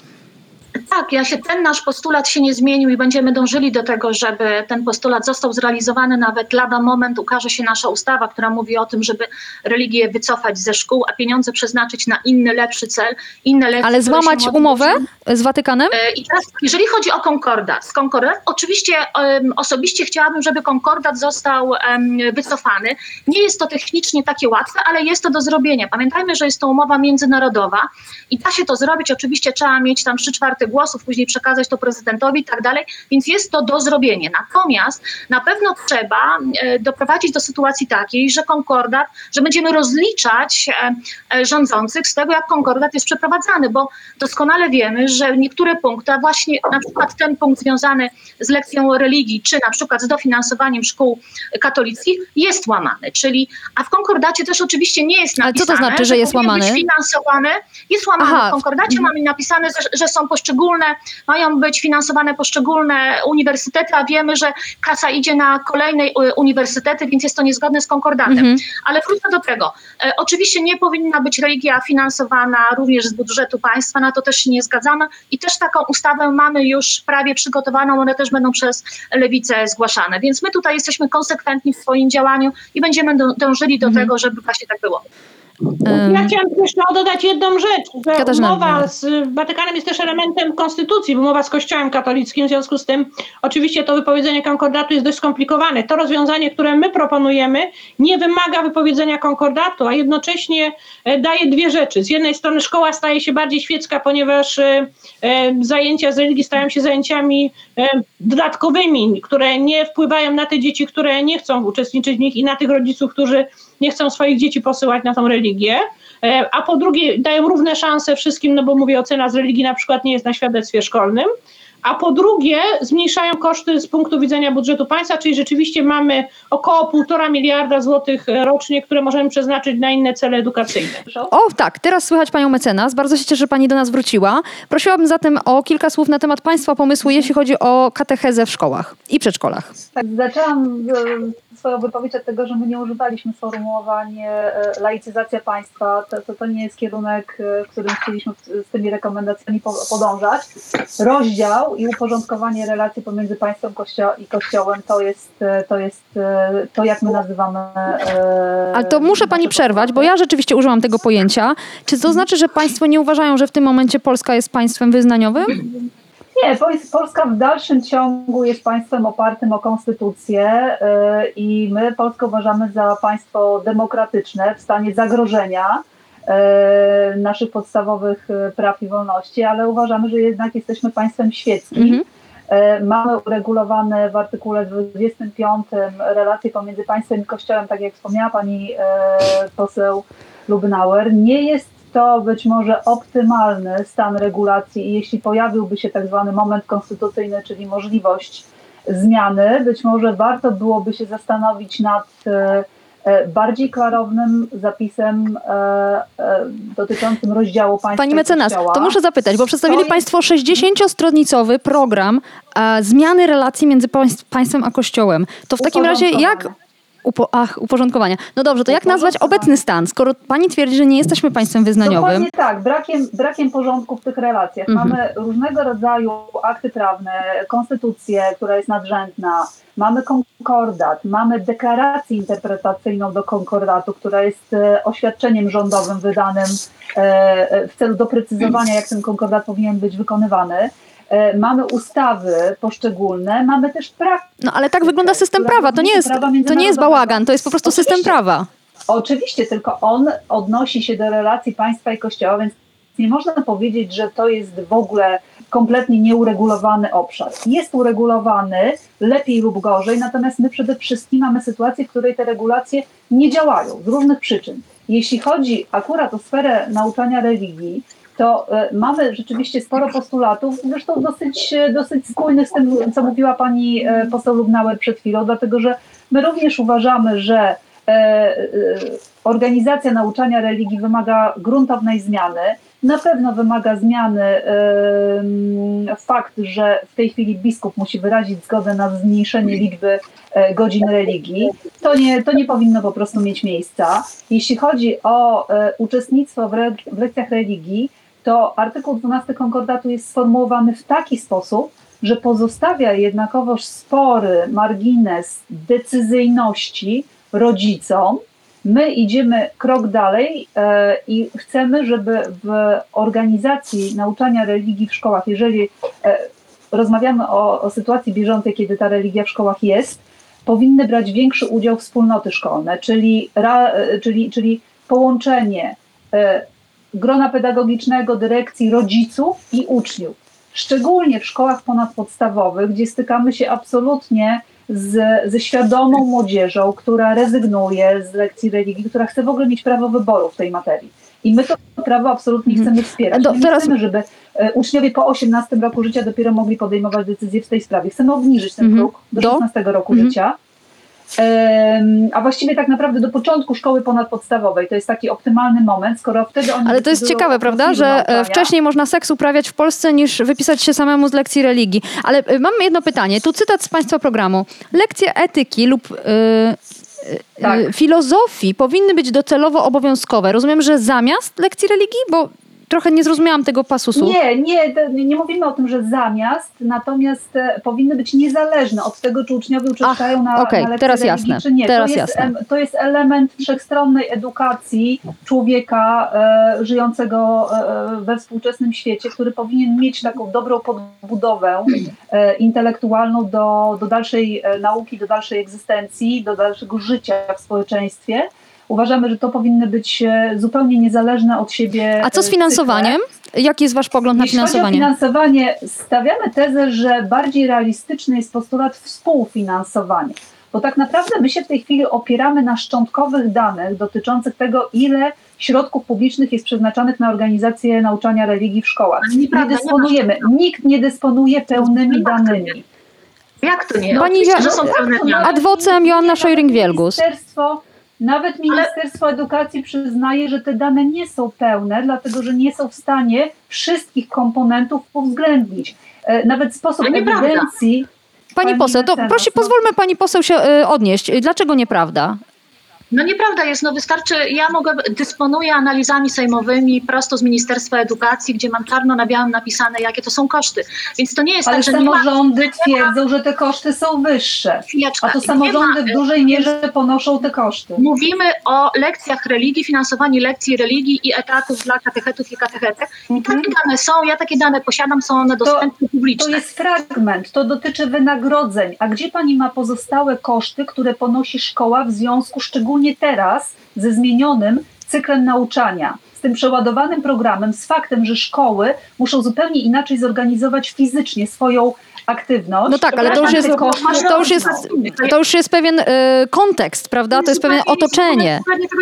Tak, ja się, ten nasz postulat się nie zmienił i będziemy dążyli do tego, żeby ten postulat został zrealizowany. Nawet lada moment ukaże się nasza ustawa, która mówi o tym, żeby religię wycofać ze szkół, a pieniądze przeznaczyć na inny, lepszy cel, inne lekcje. Ale złamać umowę z Watykanem? E, I teraz, jeżeli chodzi o konkordat, z konkordat oczywiście um, osobiście chciałabym, żeby konkordat został um, wycofany. Nie jest to technicznie takie łatwe, ale jest to do zrobienia. Pamiętajmy, że jest to umowa międzynarodowa i da się to zrobić. Oczywiście trzeba mieć tam trzy czwarte głosów, później przekazać to prezydentowi i tak dalej, więc jest to do zrobienia. Natomiast na pewno trzeba e, doprowadzić do sytuacji takiej, że konkordat, że będziemy rozliczać e, e, rządzących z tego, jak konkordat jest przeprowadzany, bo doskonale wiemy, że niektóre punkty, a właśnie na przykład ten punkt związany z lekcją religii, czy na przykład z dofinansowaniem szkół katolickich jest łamany. Czyli, a w konkordacie też oczywiście nie jest napisane, Ale co to znaczy, że jest powinien łamany? Być finansowane, jest łamany Aha. w konkordacie, mamy napisane, że, że są poszczególne, mają być finansowane poszczególne uniwersytety, a wiemy, że kasa idzie na kolejne y, uniwersytety, więc jest to niezgodne z konkordatem. Mhm. Ale wrócę do tego. E, oczywiście nie powinna być religia finansowana również z budżetu państwa, na to też się nie zgadzamy i też taką ustawę mamy już prawie przygotowaną, one też będą przez lewicę zgłaszane. Więc my tutaj jesteśmy konsekwentni w swoim działaniu i będziemy dążyli dążyli do Mhm. tego, żeby właśnie tak było. Ja chciałam jeszcze dodać jedną rzecz, że Katarzyna, umowa z Watykanem jest też elementem konstytucji, umowa z Kościołem katolickim, w związku z tym oczywiście to wypowiedzenie konkordatu jest dość skomplikowane. To rozwiązanie, które my proponujemy, nie wymaga wypowiedzenia konkordatu, a jednocześnie e, daje dwie rzeczy. Z jednej strony szkoła staje się bardziej świecka, ponieważ e, e, zajęcia z religii stają się zajęciami dodatkowymi, które nie wpływają na te dzieci, które nie chcą uczestniczyć w nich i na tych rodziców, którzy nie chcą swoich dzieci posyłać na tą religię. E, A po drugie, dają równe szanse wszystkim, no bo mówię, ocena z religii na przykład nie jest na świadectwie szkolnym. A po drugie, zmniejszają koszty z punktu widzenia budżetu państwa, czyli rzeczywiście mamy około półtora miliarda złotych rocznie, które możemy przeznaczyć na inne cele edukacyjne. O, tak, teraz słychać panią mecenas. Bardzo się cieszę, że pani do nas wróciła. Prosiłabym zatem o kilka słów na temat państwa pomysłu, jeśli chodzi o katechezę w szkołach i przedszkolach. Tak, zaczęłam e, swoją wypowiedź od tego, że my nie używaliśmy sformułowań e, laicyzacja państwa. To, to, to nie jest kierunek, e, w którym chcieliśmy z tymi rekomendacjami po- podążać. Rozdział i uporządkowanie relacji pomiędzy państwem i kościołem to jest, e, to jest to, jak my nazywamy. Ale to muszę pani przerwać, bo ja rzeczywiście użyłam tego pojęcia. Czy to znaczy, że państwo nie uważają, że w tym momencie Polska jest państwem wyznaniowym? Nie, Pol- Polska w dalszym ciągu jest państwem opartym o konstytucję yy, i my Polskę uważamy za państwo demokratyczne w stanie zagrożenia yy, naszych podstawowych yy, praw i wolności, ale uważamy, że jednak jesteśmy państwem świeckim. Mhm. Mamy uregulowane w artykule 25 relacje pomiędzy państwem i kościołem, tak jak wspomniała pani poseł Lubnauer. Nie jest to być może optymalny stan regulacji i jeśli pojawiłby się tak zwany moment konstytucyjny, czyli możliwość zmiany, być może warto byłoby się zastanowić nad e, e, bardziej klarownym zapisem e, dotyczącym rozdziału państwa Pani mecenas, to muszę zapytać, bo przedstawili jest- Państwo 60-stronicowy program zmiany relacji między państw, państwem a Kościołem. To w takim razie jak... Upo, ach, uporządkowania. No dobrze, to jak nazwać obecny stan, skoro Pani twierdzi, że nie jesteśmy państwem wyznaniowym? Dokładnie tak, brakiem, brakiem porządku w tych relacjach. Mhm. Mamy różnego rodzaju akty prawne, konstytucję, która jest nadrzędna, mamy konkordat, mamy deklarację interpretacyjną do konkordatu, która jest e, oświadczeniem rządowym wydanym e, e, w celu doprecyzowania, jak ten konkordat powinien być wykonywany. E, Mamy ustawy poszczególne, mamy też praktykę. No ale tak wygląda system prawa. To nie jest, to nie jest bałagan, to jest po prostu system Oczywiście. prawa. Oczywiście, tylko on odnosi się do relacji państwa i kościoła, więc nie można powiedzieć, że to jest w ogóle kompletnie nieuregulowany obszar. Jest uregulowany lepiej lub gorzej, natomiast my przede wszystkim mamy sytuację, w której te regulacje nie działają z różnych przyczyn. Jeśli chodzi akurat o sferę nauczania religii, to e, mamy rzeczywiście sporo postulatów, zresztą dosyć, e, dosyć spójnych z tym, co mówiła pani e, poseł Lubnauer przed chwilą, dlatego że my również uważamy, że organizacja nauczania religii wymaga gruntownej zmiany. Na pewno wymaga zmiany fakt, że w tej chwili biskup musi wyrazić zgodę na zmniejszenie liczby godzin religii. To nie, to nie powinno po prostu mieć miejsca. Jeśli chodzi o uczestnictwo w, re, w lekcjach religii, to artykuł 12 konkordatu jest sformułowany w taki sposób, że pozostawia jednakowoż spory margines decyzyjności rodzicom. My idziemy krok dalej e, i chcemy, żeby w organizacji nauczania religii w szkołach, jeżeli e, rozmawiamy o, o sytuacji bieżącej, kiedy ta religia w szkołach jest, powinny brać większy udział wspólnoty szkolne, czyli, e, czyli, czyli połączenie grona pedagogicznego, dyrekcji, rodziców i uczniów. Szczególnie w szkołach ponadpodstawowych, gdzie stykamy się absolutnie z, ze świadomą młodzieżą, która rezygnuje z lekcji religii, która chce w ogóle mieć prawo wyboru w tej materii. I my to prawo absolutnie mhm. chcemy wspierać. Do, teraz... chcemy, żeby e, uczniowie po 18 roku życia dopiero mogli podejmować decyzje w tej sprawie. Chcemy obniżyć ten mhm. próg do 16 roku mhm. życia a właściwie tak naprawdę do początku szkoły ponadpodstawowej. To jest taki optymalny moment, skoro wtedy oni. Ale to jest ciekawe, prawda, że e, nauczania. wcześniej można seks uprawiać w Polsce niż wypisać się samemu z lekcji religii. Ale e, mam jedno pytanie. Tu cytat z Państwa programu. Lekcje etyki lub. Yy, tak. filozofii powinny być docelowo obowiązkowe. Rozumiem, że zamiast lekcji religii, bo trochę nie zrozumiałam tego pasusu. Nie, nie, nie mówimy o tym, że zamiast, natomiast e, powinny być niezależne od tego, czy uczniowie uczęszczają na, okay, na teraz jasne. czy nie. Teraz to, jest, jasne. to jest element wszechstronnej edukacji człowieka e, żyjącego e, we współczesnym świecie, który powinien mieć taką dobrą podbudowę e, intelektualną do, do dalszej e, nauki, do dalszej egzystencji, do dalszego życia w społeczeństwie. Uważamy, że to powinny być e, zupełnie niezależne od siebie. A co z finansowaniem? Cykle. Jaki jest Wasz pogląd Jeśli na finansowanie? Chodzi o finansowanie, stawiamy tezę, że bardziej realistyczny jest postulat współfinansowania. Bo tak naprawdę my się w tej chwili opieramy na szczątkowych danych dotyczących tego, ile środków publicznych jest przeznaczanych na organizację nauczania religii w szkołach. Nie, nie dysponujemy, nikt nie dysponuje pełnymi danymi. Jak to nie? Pani że są pełne Adwocem Joanna Szojring-Wielgus. Ministerstwo nawet Ministerstwo Ale... Edukacji przyznaje, że te dane nie są pełne, dlatego że nie są w stanie wszystkich komponentów uwzględnić. E, nawet sposób ewidencji. Pani, pani poseł, to proszę, no. pozwólmy pani poseł się y, odnieść. Dlaczego nieprawda? No nieprawda jest, no wystarczy, ja mogę, dysponuję analizami sejmowymi prosto z Ministerstwa Edukacji, gdzie mam czarno na białym napisane, jakie to są koszty. Więc to nie jest Ale tak, że samorządy nie ma, twierdzą, że te koszty są wyższe. A to samorządy ma, w dużej mierze ponoszą te koszty. Mówimy o lekcjach religii, finansowaniu lekcji religii i etatów dla katechetów i katechetek. I mhm. takie dane są, ja takie dane posiadam, są one dostępne publicznie. To jest fragment, to dotyczy wynagrodzeń. A gdzie pani ma pozostałe koszty, które ponosi szkoła w związku szczególnie szczególnie teraz ze zmienionym cyklem nauczania, z tym przeładowanym programem, z faktem, że szkoły muszą zupełnie inaczej zorganizować fizycznie swoją aktywność. No tak, ale to już jest, to już jest, to już jest pewien y, kontekst, prawda? To jest pewne otoczenie.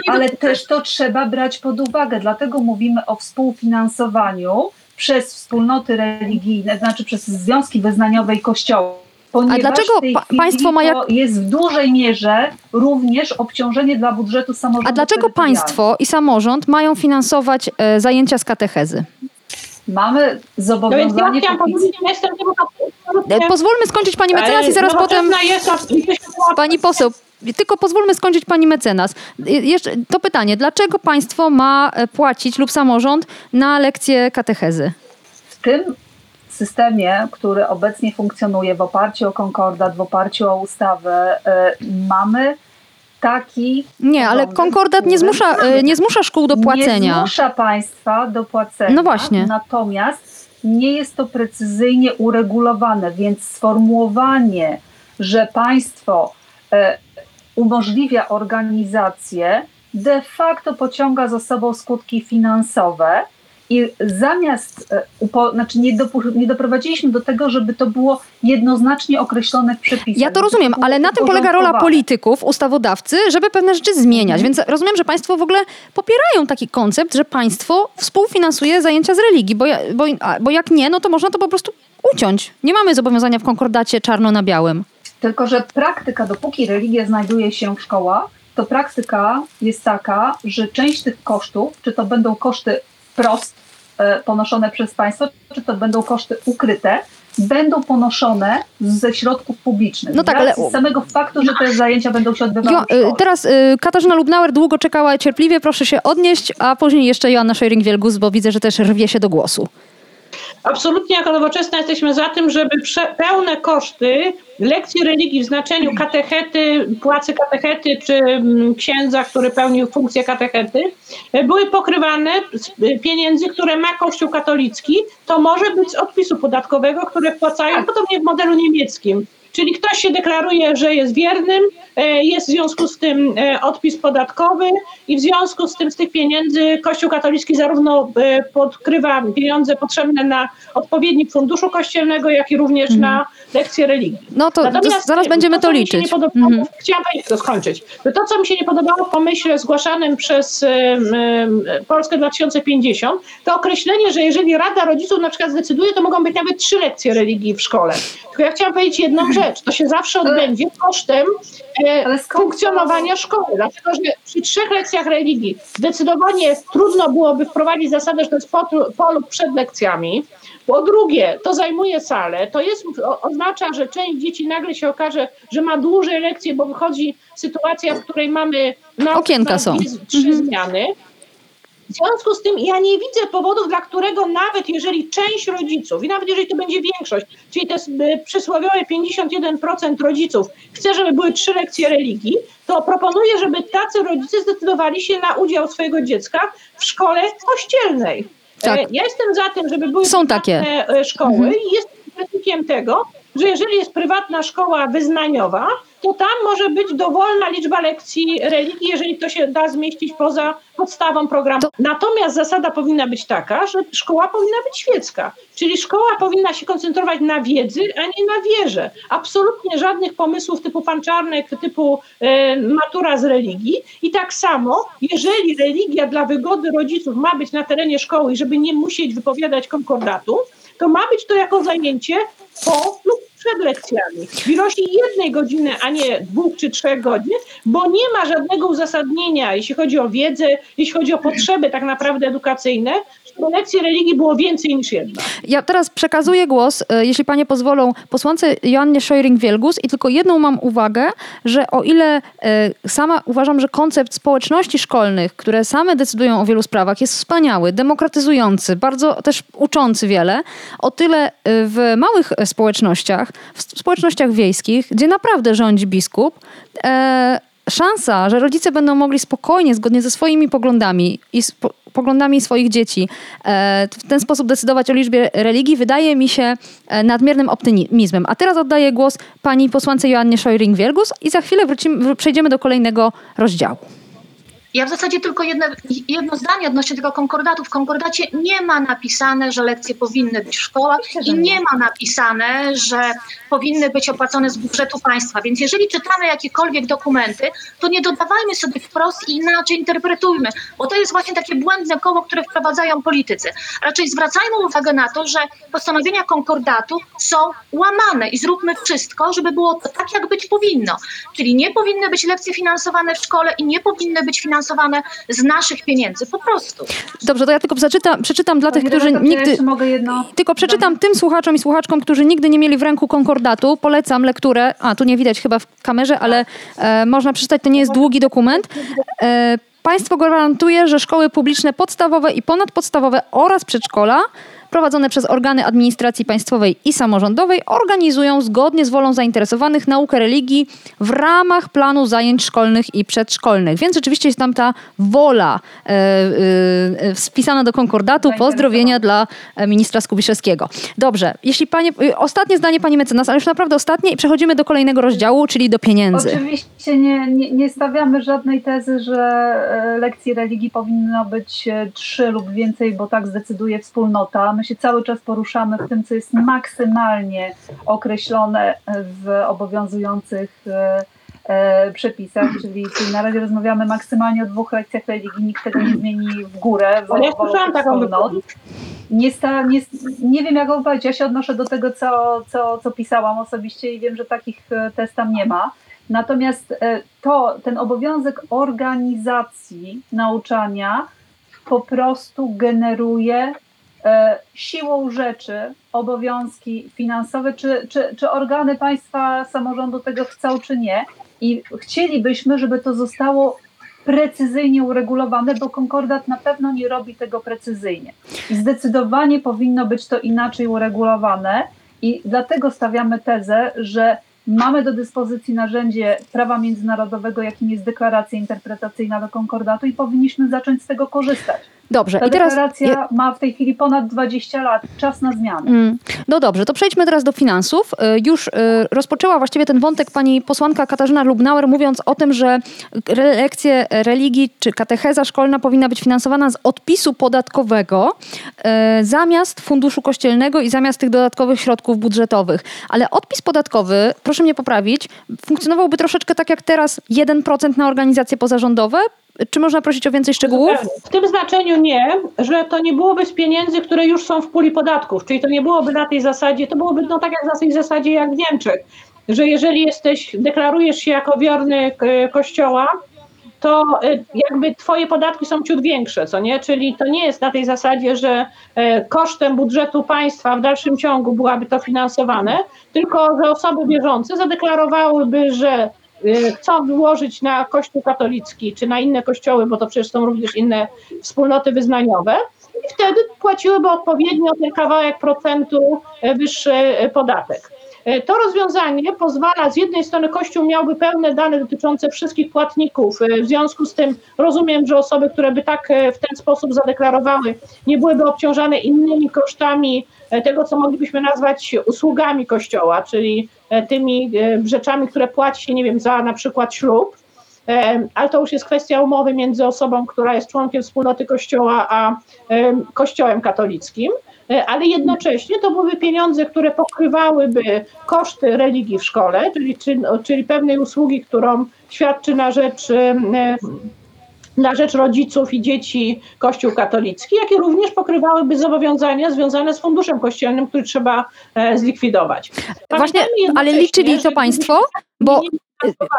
Ale też to trzeba brać pod uwagę, dlatego mówimy o współfinansowaniu przez wspólnoty religijne, znaczy przez związki wyznaniowe i kościoły Ponieważ A dlaczego pa państwo ma jak... jest w dużej mierze również obciążenie dla budżetu samorządu. A dlaczego państwo i samorząd mają finansować e, zajęcia z katechezy? Mamy zobowiązanie. No ja Pozwólmy skończyć pani mecenas i zaraz potem. Pani poseł, tylko pozwólmy skończyć pani mecenas. Jeszcze to pytanie, dlaczego państwo ma e, płacić lub samorząd na lekcje katechezy? W tym systemie, który obecnie funkcjonuje w oparciu o konkordat, w oparciu o ustawę, y, mamy taki. Nie, ale konkordat nie zmusza, y, nie zmusza szkół do płacenia. Nie zmusza państwa do płacenia. No właśnie. Natomiast nie jest to precyzyjnie uregulowane, więc sformułowanie, że państwo y, umożliwia organizację, de facto pociąga za sobą skutki finansowe i zamiast, e, znaczy nie, nie doprowadziliśmy do tego, żeby to było jednoznacznie określone w przepisach. Ja to rozumiem, ale na tym polega rola polityków, ustawodawcy, żeby pewne rzeczy zmieniać. Więc rozumiem, że Państwo w ogóle popierają taki koncept, że państwo współfinansuje zajęcia z religii, bo, bo, bo jak nie, no to można to po prostu uciąć. Nie mamy zobowiązania w konkordacie czarno na białym. Tylko, że praktyka, dopóki religia znajduje się w szkołach, to praktyka jest taka, że część tych kosztów, czy to będą koszty wprost e, ponoszone przez państwo, czy to będą koszty ukryte, będą ponoszone ze środków publicznych. No tak, z ale- racji samego faktu, że te zajęcia będą się odbywały Jo, y, teraz y, Katarzyna Lubnauer długo czekała cierpliwie, proszę się odnieść, a później jeszcze Joanna Szojring-Wielgus, bo widzę, że też rwie się do głosu. Absolutnie jako nowoczesna jesteśmy za tym, żeby prze, pełne koszty lekcji religii w znaczeniu katechety, płacy katechety czy mm, księdza, który pełnił funkcję katechety, e, były pokrywane z e, pieniędzy, które ma Kościół katolicki. To może być z odpisu podatkowego, które wpłacają podobnie w modelu niemieckim. Czyli ktoś się deklaruje, że jest wiernym, jest w związku z tym e, odpis podatkowy i w związku z tym z tych pieniędzy Kościół katolicki zarówno e, podkrywa pieniądze potrzebne na odpowiednik funduszu kościelnego, jak i również na lekcje religii. No to, to zaraz będziemy to się liczyć. Podobało, Mhm. Chciałam powiedzieć, to skończyć. To, to, co mi się nie podobało w pomyśle zgłaszanym przez Polskę 2050, to określenie, że jeżeli Rada Rodziców na przykład zdecyduje, to mogą być nawet trzy lekcje religii w szkole. Tylko ja chciałam powiedzieć jedną rzecz. To się zawsze odbędzie kosztem e, funkcjonowania szkoły. Dlatego, że przy trzech lekcjach religii zdecydowanie trudno byłoby wprowadzić zasadę, że to jest po, po lub przed lekcjami. Po drugie, to zajmuje salę. To jest, oznacza, że część dzieci nagle się okaże, że ma dłużej lekcje, bo wychodzi sytuacja, w której mamy na Okienka są. trzy zmiany. W związku z tym ja nie widzę powodów, dla którego nawet jeżeli część rodziców, i nawet jeżeli to będzie większość, czyli jest y, przysłowiowe 51% rodziców chce, żeby były trzy lekcje religii, to proponuję, żeby tacy rodzice zdecydowali się na udział swojego dziecka w szkole kościelnej. Tak. E, Ja jestem za tym, żeby były Są takie. e, szkoły Mhm. i jestem krytykiem tego, że jeżeli jest prywatna szkoła wyznaniowa, to tam może być dowolna liczba lekcji religii, jeżeli to się da zmieścić poza podstawą programu. To- Natomiast zasada powinna być taka, że szkoła powinna być świecka, czyli szkoła powinna się koncentrować na wiedzy, a nie na wierze. Absolutnie żadnych pomysłów typu pan Czarnek, typu e, matura z religii. I tak samo, jeżeli religia dla wygody rodziców ma być na terenie szkoły, i żeby nie musieć wypowiadać konkordatu, to ma być to jako zajęcie po lub przed lekcjami. W ilości jednej godziny, a nie dwóch czy trzech godzin, bo nie ma żadnego uzasadnienia, jeśli chodzi o wiedzę, jeśli chodzi o potrzeby tak naprawdę edukacyjne, lekcji religii było więcej niż jedna. Ja teraz przekazuję głos, e, jeśli panie pozwolą, posłance Joannie Szojring-Wielgus i tylko jedną mam uwagę, że o ile e, sama uważam, że koncept społeczności szkolnych, które same decydują o wielu sprawach, jest wspaniały, demokratyzujący, bardzo też uczący wiele, o tyle e, w małych społecznościach, w społecznościach wiejskich, gdzie naprawdę rządzi biskup, szansa, że rodzice będą mogli spokojnie, zgodnie ze swoimi poglądami i z po, poglądami swoich dzieci e, w ten sposób decydować o liczbie religii, wydaje mi się e, nadmiernym optymizmem. A teraz oddaję głos pani posłance Joannie Szojring-Wielgus i za chwilę wrócimy, przejdziemy do kolejnego rozdziału. Ja w zasadzie tylko jedno, jedno zdanie odnośnie tego konkordatu. W konkordacie nie ma napisane, że lekcje powinny być w szkołach i nie ma napisane, że powinny być opłacone z budżetu państwa. Więc jeżeli czytamy jakiekolwiek dokumenty, to nie dodawajmy sobie wprost i inaczej interpretujmy, bo to jest właśnie takie błędne koło, które wprowadzają politycy. Raczej zwracajmy uwagę na to, że postanowienia konkordatu są łamane i zróbmy wszystko, żeby było to tak, jak być powinno. Czyli nie powinny być lekcje finansowane w szkole i nie powinny być finansowane z naszych pieniędzy, po prostu. Dobrze, to ja tylko przeczytam, przeczytam dla tych, którzy ja nigdy... mogę jedno... Tylko przeczytam tym słuchaczom i słuchaczkom, którzy nigdy nie mieli w ręku konkordatu. Polecam lekturę. A, tu nie widać chyba w kamerze, ale e, można przeczytać. To nie jest długi dokument. E, państwo gwarantuje, że szkoły publiczne podstawowe i ponadpodstawowe oraz przedszkola prowadzone przez organy administracji państwowej i samorządowej organizują zgodnie z wolą zainteresowanych naukę religii w ramach planu zajęć szkolnych i przedszkolnych. Więc rzeczywiście jest tam ta wola e, e, wpisana do konkordatu. Pozdrowienia dla e, ministra Skubiszewskiego. Dobrze, jeśli panie, y, ostatnie zdanie pani mecenas, ale już naprawdę ostatnie i przechodzimy do kolejnego rozdziału, czyli do pieniędzy. Oczywiście nie, nie, nie stawiamy żadnej tezy, że e, lekcji religii powinno być e, trzy lub więcej, bo tak zdecyduje wspólnota. My się cały czas poruszamy w tym, co jest maksymalnie określone w obowiązujących e, e, przepisach, czyli, czyli na razie rozmawiamy maksymalnie o dwóch lekcjach religii, nikt tego nie zmieni w górę, Ale ja słyszałam taką. Nie, sta, nie, nie wiem, jak odpowiedzieć. Ja się odnoszę do tego, co, co, co pisałam osobiście i wiem, że takich e, test tam nie ma. Natomiast to, ten obowiązek organizacji nauczania po prostu generuje siłą rzeczy obowiązki finansowe, czy, czy, czy organy państwa samorządu tego chcą, czy nie. I chcielibyśmy, żeby to zostało precyzyjnie uregulowane, bo konkordat na pewno nie robi tego precyzyjnie. I zdecydowanie powinno być to inaczej uregulowane. I dlatego stawiamy tezę, że mamy do dyspozycji narzędzie prawa międzynarodowego, jakim jest deklaracja interpretacyjna do konkordatu i powinniśmy zacząć z tego korzystać. Dobrze, Ta i teraz. deklaracja ma w tej chwili ponad 20 lat, czas na zmiany. Mm, No dobrze, to przejdźmy teraz do finansów. Y, Już y, rozpoczęła właściwie ten wątek pani posłanka Katarzyna Lubnauer, mówiąc o tym, że lekcje religii czy katecheza szkolna powinna być finansowana z odpisu podatkowego y, zamiast funduszu kościelnego i zamiast tych dodatkowych środków budżetowych. Ale odpis podatkowy, proszę mnie poprawić, funkcjonowałby troszeczkę tak jak teraz 1% na organizacje pozarządowe. Czy można prosić o więcej szczegółów? W tym znaczeniu nie, że to nie byłoby z pieniędzy, które już są w puli podatków, czyli to nie byłoby na tej zasadzie, to byłoby no tak jak na tej zasadzie jak w Niemczech, że jeżeli jesteś, deklarujesz się jako wierny e, kościoła, to e, jakby twoje podatki są ciut większe, co nie? Czyli to nie jest na tej zasadzie, że e, kosztem budżetu państwa w dalszym ciągu byłaby to finansowane, tylko że osoby wierzące zadeklarowałyby, że y, chcą wyłożyć na Kościół katolicki czy na inne kościoły, bo to przecież są również inne wspólnoty wyznaniowe, i wtedy płaciłyby odpowiednio ten kawałek procentu e, wyższy podatek. E, To rozwiązanie pozwala, z jednej strony Kościół miałby pełne dane dotyczące wszystkich płatników, e, w związku z tym rozumiem, że osoby, które by tak e, w ten sposób zadeklarowały, nie byłyby obciążane innymi kosztami tego, co moglibyśmy nazwać usługami Kościoła, czyli tymi rzeczami, które płaci się, nie wiem, za na przykład ślub, ale to już jest kwestia umowy między osobą, która jest członkiem wspólnoty Kościoła, a Kościołem katolickim. E, Ale jednocześnie to byłyby pieniądze, które pokrywałyby koszty religii w szkole, czyli, czyli, czyli pewnej usługi, którą świadczy na rzecz, e, na rzecz rodziców i dzieci Kościół katolicki, jakie również pokrywałyby zobowiązania związane z funduszem kościelnym, który trzeba e, zlikwidować. Właśnie, ale liczyli to państwo, bo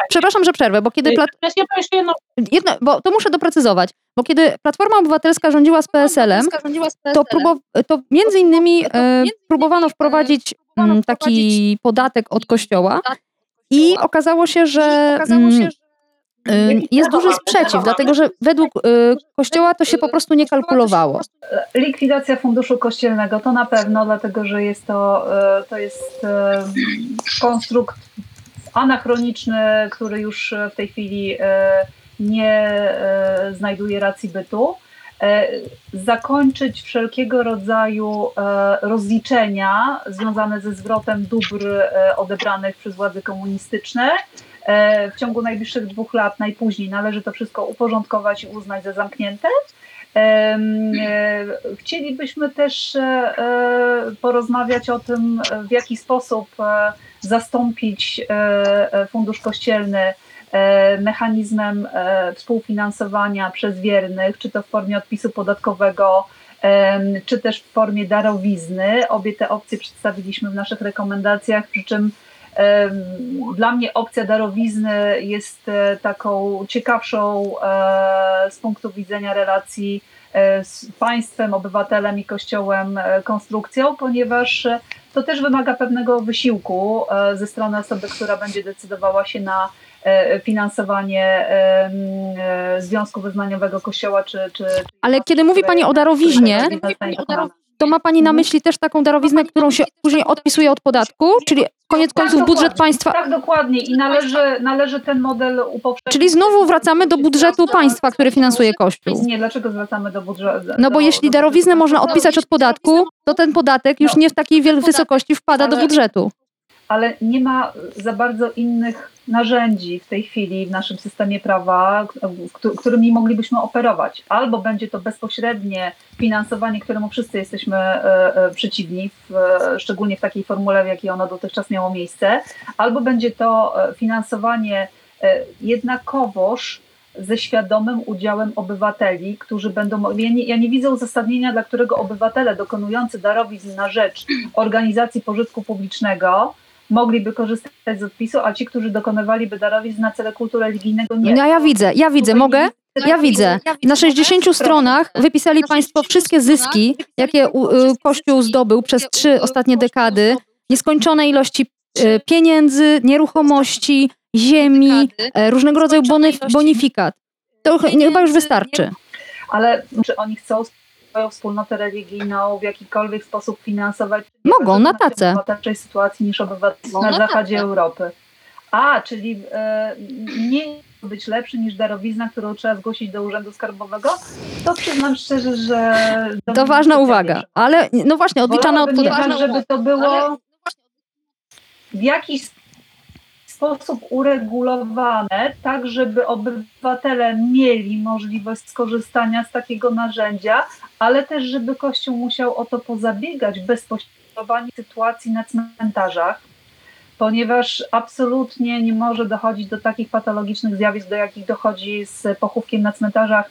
przepraszam, że przerwę, bo kiedy plat... Powiem jeszcze jedno bo to muszę doprecyzować, bo kiedy Platforma Obywatelska rządziła z PSL-em, to, próbow... to między innymi e, próbowano wprowadzić mm, taki podatek od kościoła i okazało się, że mm, e, jest duży sprzeciw, dlatego że według e, kościoła to się po prostu nie kalkulowało. Likwidacja funduszu kościelnego to na pewno, dlatego że jest to, e, to jest e, konstrukt anachroniczny, który już w tej chwili e, nie e, znajduje racji bytu. E, Zakończyć wszelkiego rodzaju e, rozliczenia związane ze zwrotem dóbr e, odebranych przez władze komunistyczne. E, W ciągu najbliższych dwóch lat najpóźniej należy to wszystko uporządkować i uznać za zamknięte. E, Chcielibyśmy też e, e, porozmawiać o tym, e, w jaki sposób e, zastąpić e, e, fundusz kościelny e, mechanizmem współfinansowania przez wiernych, czy to w formie odpisu podatkowego, czy też w formie darowizny. Obie te opcje przedstawiliśmy w naszych rekomendacjach, przy czym dla mnie opcja darowizny jest taką ciekawszą z punktu widzenia relacji z państwem, obywatelem i kościołem e, konstrukcją, ponieważ e, to też wymaga pewnego wysiłku e, ze strony osoby, która będzie decydowała się na e, finansowanie e, Związku Wyznaniowego Kościoła czy. czy Ale kiedy mówi Pani o darowiźnie, to ma Pani na myśli też taką darowiznę, którą się później odpisuje od podatku, czyli koniec Tak, końców budżet dokładnie. państwa. Tak, dokładnie. I należy, należy ten model upowszechnić. Czyli znowu wracamy do budżetu państwa, który finansuje Kościół. Nie, dlaczego zwracamy do budżetu? No bo jeśli darowiznę można odpisać od podatku, to ten podatek już nie w takiej wiel- wysokości wpada do budżetu. Ale nie ma za bardzo innych narzędzi w tej chwili w naszym systemie prawa, któ- którymi moglibyśmy operować. Albo będzie to bezpośrednie finansowanie, któremu wszyscy jesteśmy e, e, przeciwni, e, szczególnie w takiej formule, w jakiej ono dotychczas miało miejsce, albo będzie to finansowanie jednakowoż ze świadomym udziałem obywateli, którzy będą. Ja nie, ja nie widzę uzasadnienia, dla którego obywatele dokonujący darowizn na rzecz organizacji pożytku publicznego mogliby korzystać z odpisu, a ci, którzy dokonywaliby darowizn na cele kultu religijnego, nie. No ja widzę, ja widzę, mogę? Ja widzę. Na 60 stronach wypisali Państwo wszystkie zyski, jakie Kościół zdobył przez trzy ostatnie dekady, nieskończone ilości e, pieniędzy, nieruchomości, ziemi, e, różnego rodzaju bonifikat. To chyba już wystarczy. Ale czy oni chcą swoją wspólnotę religijną w jakikolwiek sposób finansować? Mogą, na tacę. W lepszej sytuacji niż obywatele na, na zachodzie Europy. A, czyli e, nie być lepszy niż darowizna, którą trzeba zgłosić do Urzędu Skarbowego, to przyznam szczerze, że... To ważna uwaga, ale no właśnie, odliczana od podatku. żeby to było w jakiś sposób uregulowane, tak żeby obywatele mieli możliwość skorzystania z takiego narzędzia, ale też żeby Kościół musiał o to pozabiegać bezpośrednio sytuacji na cmentarzach, ponieważ absolutnie nie może dochodzić do takich patologicznych zjawisk, do jakich dochodzi z pochówkiem na cmentarzach,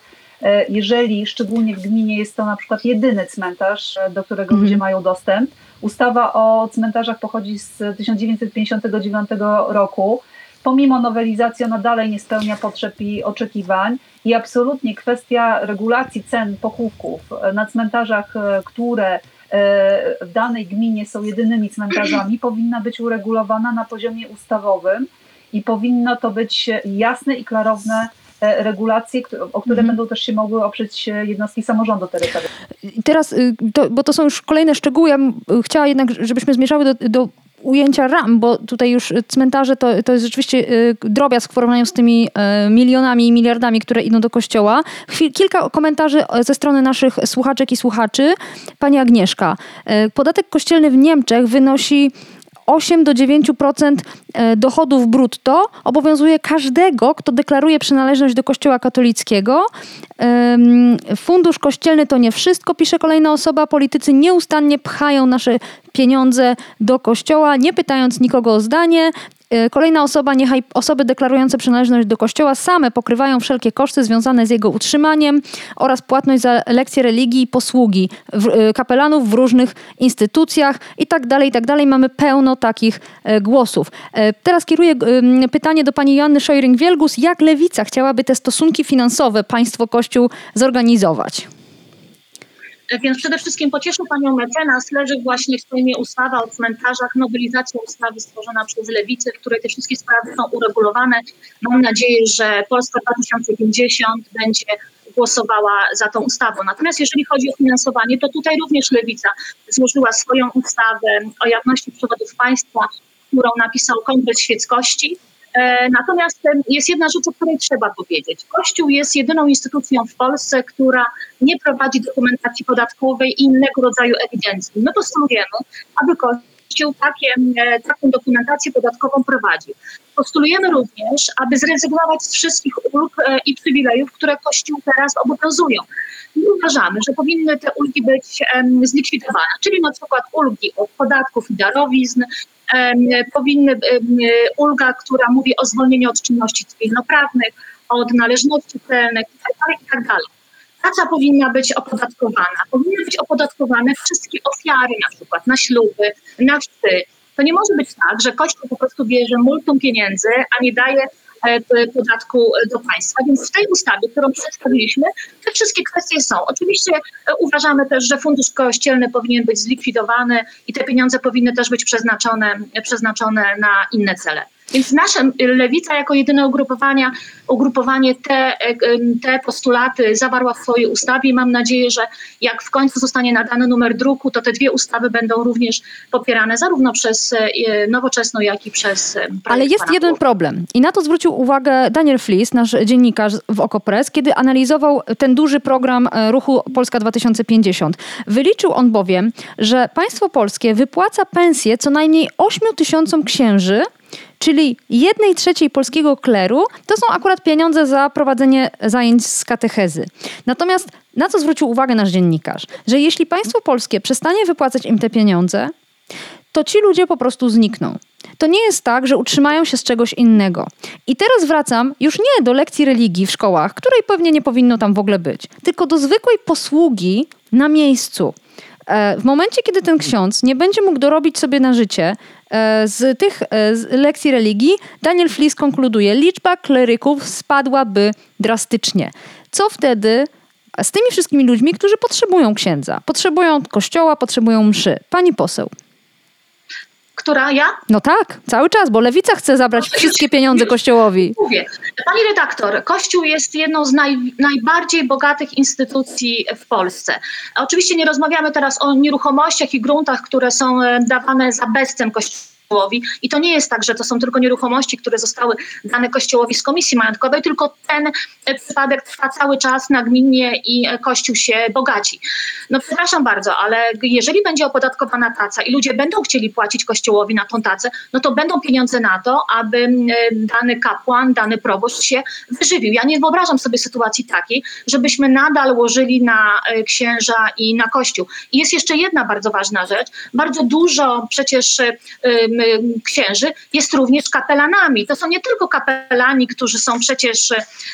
jeżeli szczególnie w gminie jest to na przykład jedyny cmentarz, e, do którego mm. ludzie mają dostęp. Ustawa o cmentarzach pochodzi z 1959 roku. Pomimo nowelizacji ona dalej nie spełnia potrzeb i oczekiwań i absolutnie kwestia regulacji cen pochówków e, na cmentarzach, które w danej gminie są jedynymi cmentarzami, powinna być uregulowana na poziomie ustawowym i powinno to być jasne i klarowne e, regulacje, o które mhm. będą też się mogły oprzeć jednostki samorządu terytorialnego. Teraz, y, to, bo to są już kolejne szczegóły, ja bym chciała jednak, żebyśmy zmierzały do, do ujęcia ram, bo tutaj już cmentarze to, to jest rzeczywiście y, drobiazg w porównaniu z tymi y, milionami i miliardami, które idą do kościoła. Chwil, kilka komentarzy ze strony naszych słuchaczek i słuchaczy. Pani Agnieszka, y, podatek kościelny w Niemczech wynosi 8 do 9% e, dochodów brutto obowiązuje każdego, kto deklaruje przynależność do Kościoła katolickiego. Fundusz kościelny to nie wszystko, pisze kolejna osoba. Politycy nieustannie pchają nasze pieniądze do kościoła, nie pytając nikogo o zdanie. E, kolejna osoba, niechaj osoby deklarujące przynależność do kościoła same pokrywają wszelkie koszty związane z jego utrzymaniem oraz płatność za lekcje religii i posługi e, kapelanów w różnych instytucjach i tak dalej, i tak dalej. Mamy pełno takich e, głosów. Teraz kieruję pytanie do pani Joanny Szojring-Wielgus. Jak Lewica chciałaby te stosunki finansowe państwo-kościół zorganizować? Więc przede wszystkim pocieszę panią mecenas. Leży właśnie w Sejmie ustawa o cmentarzach, nowelizacja ustawy stworzona przez Lewicę, w której te wszystkie sprawy są uregulowane. Mam nadzieję, że Polska 2050 będzie głosowała za tą ustawą. Natomiast jeżeli chodzi o finansowanie, to tutaj również Lewica złożyła swoją ustawę o jawności przewodów państwa, którą napisał Kongres Świeckości E, natomiast jest jedna rzecz, o której trzeba powiedzieć. Kościół jest jedyną instytucją w Polsce, która nie prowadzi dokumentacji podatkowej i innego rodzaju ewidencji. My postulujemy, aby Kościół takie, e, taką dokumentację podatkową prowadził. Postulujemy również, aby zrezygnować z wszystkich ulg e, i przywilejów, które Kościół teraz obowiązują. I uważamy, że powinny te ulgi być zlikwidowane, czyli na przykład ulgi od podatków i darowizn, powinny ulga, która mówi o zwolnieniu od czynności cywilnoprawnych, od należności celnych itd. itd. Praca powinna być opodatkowana. Powinny być opodatkowane wszystkie ofiary, na przykład na śluby, na chrzty. To nie może być tak, że Kościół po prostu bierze multum pieniędzy, a nie daje podatku do państwa. Więc w tej ustawie, którą przedstawiliśmy, te wszystkie kwestie są. Oczywiście e, uważamy też, że fundusz kościelny powinien być zlikwidowany i te pieniądze powinny też być przeznaczone, przeznaczone na inne cele. Więc nasze lewica jako jedyne ugrupowania, ugrupowanie te, e, te postulaty zawarła w swojej ustawie i mam nadzieję, że jak w końcu zostanie nadany numer druku, to te dwie ustawy będą również popierane zarówno przez nowoczesną, jak i przez Ale jest jeden problem i na to zwrócił uwagę Daniel Flis, nasz dziennikarz w Okopres, kiedy analizował ten duży program ruchu Polska 2050. Wyliczył on bowiem, że państwo polskie wypłaca pensję co najmniej 8 tysiącom księży, czyli jednej trzeciej polskiego kleru, to są akurat pieniądze za prowadzenie zajęć z katechezy. Natomiast na co zwrócił uwagę nasz dziennikarz? Że jeśli państwo polskie przestanie wypłacać im te pieniądze, to ci ludzie po prostu znikną. To nie jest tak, że utrzymają się z czegoś innego. I teraz wracam już nie do lekcji religii w szkołach, której pewnie nie powinno tam w ogóle być, tylko do zwykłej posługi na miejscu E, w momencie, kiedy ten ksiądz nie będzie mógł dorobić sobie na życie z tych e, lekcji religii, Daniel Flis konkluduje, liczba kleryków spadłaby drastycznie. Co wtedy z tymi wszystkimi ludźmi, którzy potrzebują księdza, potrzebują kościoła, potrzebują mszy? Pani poseł. Która ja? No tak, cały czas, bo lewica chce zabrać wszystkie pieniądze kościołowi. Mówię. Pani redaktor, Kościół jest jedną z naj, najbardziej bogatych instytucji w Polsce. Oczywiście nie rozmawiamy teraz o nieruchomościach i gruntach, które są e, dawane za bezcen Kościołowi Kościołowi. I to nie jest tak, że to są tylko nieruchomości, które zostały dane Kościołowi z Komisji Majątkowej, tylko ten e, przypadek trwa cały czas nagminnie i e, Kościół się bogaci. No przepraszam bardzo, ale jeżeli będzie opodatkowana taca i ludzie będą chcieli płacić Kościołowi na tą tacę, no to będą pieniądze na to, aby e, dany kapłan, dany proboszcz się wyżywił. Ja nie wyobrażam sobie sytuacji takiej, żebyśmy nadal łożyli na księża i na Kościół. I jest jeszcze jedna bardzo ważna rzecz. Bardzo dużo przecież księży jest również kapelanami. To są nie tylko kapelani, którzy są przecież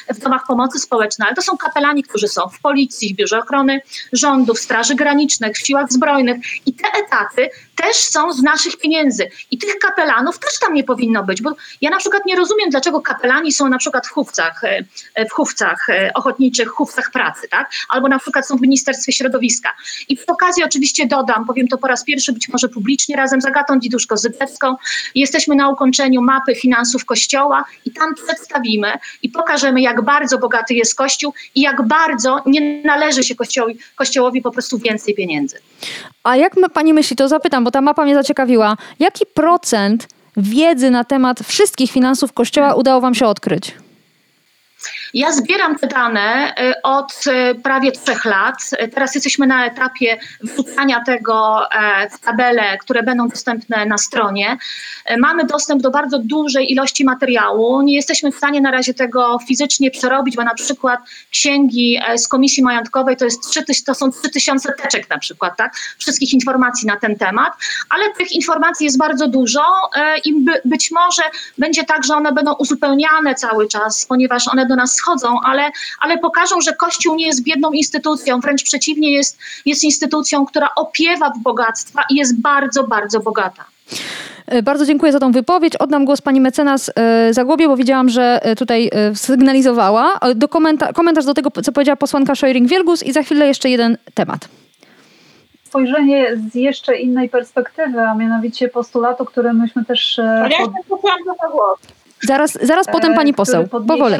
w domach pomocy społecznej, ale to są kapelani, którzy są w policji, w biurze ochrony rządu, w straży granicznej, w siłach zbrojnych i te etaty też są z naszych pieniędzy. I tych kapelanów też tam nie powinno być, bo ja na przykład nie rozumiem, dlaczego kapelani są na przykład w chówcach, e, w chówcach e, ochotniczych, chówcach pracy, tak? Albo na przykład są w Ministerstwie Środowiska. I w okazji oczywiście dodam, powiem to po raz pierwszy, być może publicznie, razem z Agatą Diduszko-Zybecką, jesteśmy na ukończeniu mapy finansów Kościoła i tam przedstawimy i pokażemy, jak bardzo bogaty jest Kościół i jak bardzo nie należy się Kościołowi, Kościołowi po prostu więcej pieniędzy. A jak pani myśli, to zapytam, bo ta mapa mnie zaciekawiła. Jaki procent wiedzy na temat wszystkich finansów Kościoła udało wam się odkryć? Ja zbieram te dane y, od y, prawie trzech lat. Teraz jesteśmy na etapie wrzucania tego e, w tabele, które będą dostępne na stronie. E, mamy dostęp do bardzo dużej ilości materiału. Nie jesteśmy w stanie na razie tego fizycznie przerobić, bo na przykład księgi e, z Komisji Majątkowej to, jest 3, to są 3000 teczek na przykład, tak? Wszystkich informacji na ten temat, ale tych informacji jest bardzo dużo i by, być może będzie tak, że one będą uzupełniane cały czas, ponieważ one do nas schodzą, ale, ale pokażą, że Kościół nie jest biedną instytucją, wręcz przeciwnie, jest, jest instytucją, która opiewa w bogactwa i jest bardzo, bardzo bogata. E, bardzo dziękuję za tą wypowiedź. Oddam głos pani mecenas e, Zagłobie, bo widziałam, że e, tutaj sygnalizowała. Do komenta komentarz do tego, co powiedziała posłanka Szojring-Wielgus i za chwilę jeszcze jeden temat spojrzenie z jeszcze innej perspektywy, a mianowicie postulatu, który myśmy też. Ale ja. Zaraz, zaraz potem pani poseł, powoli.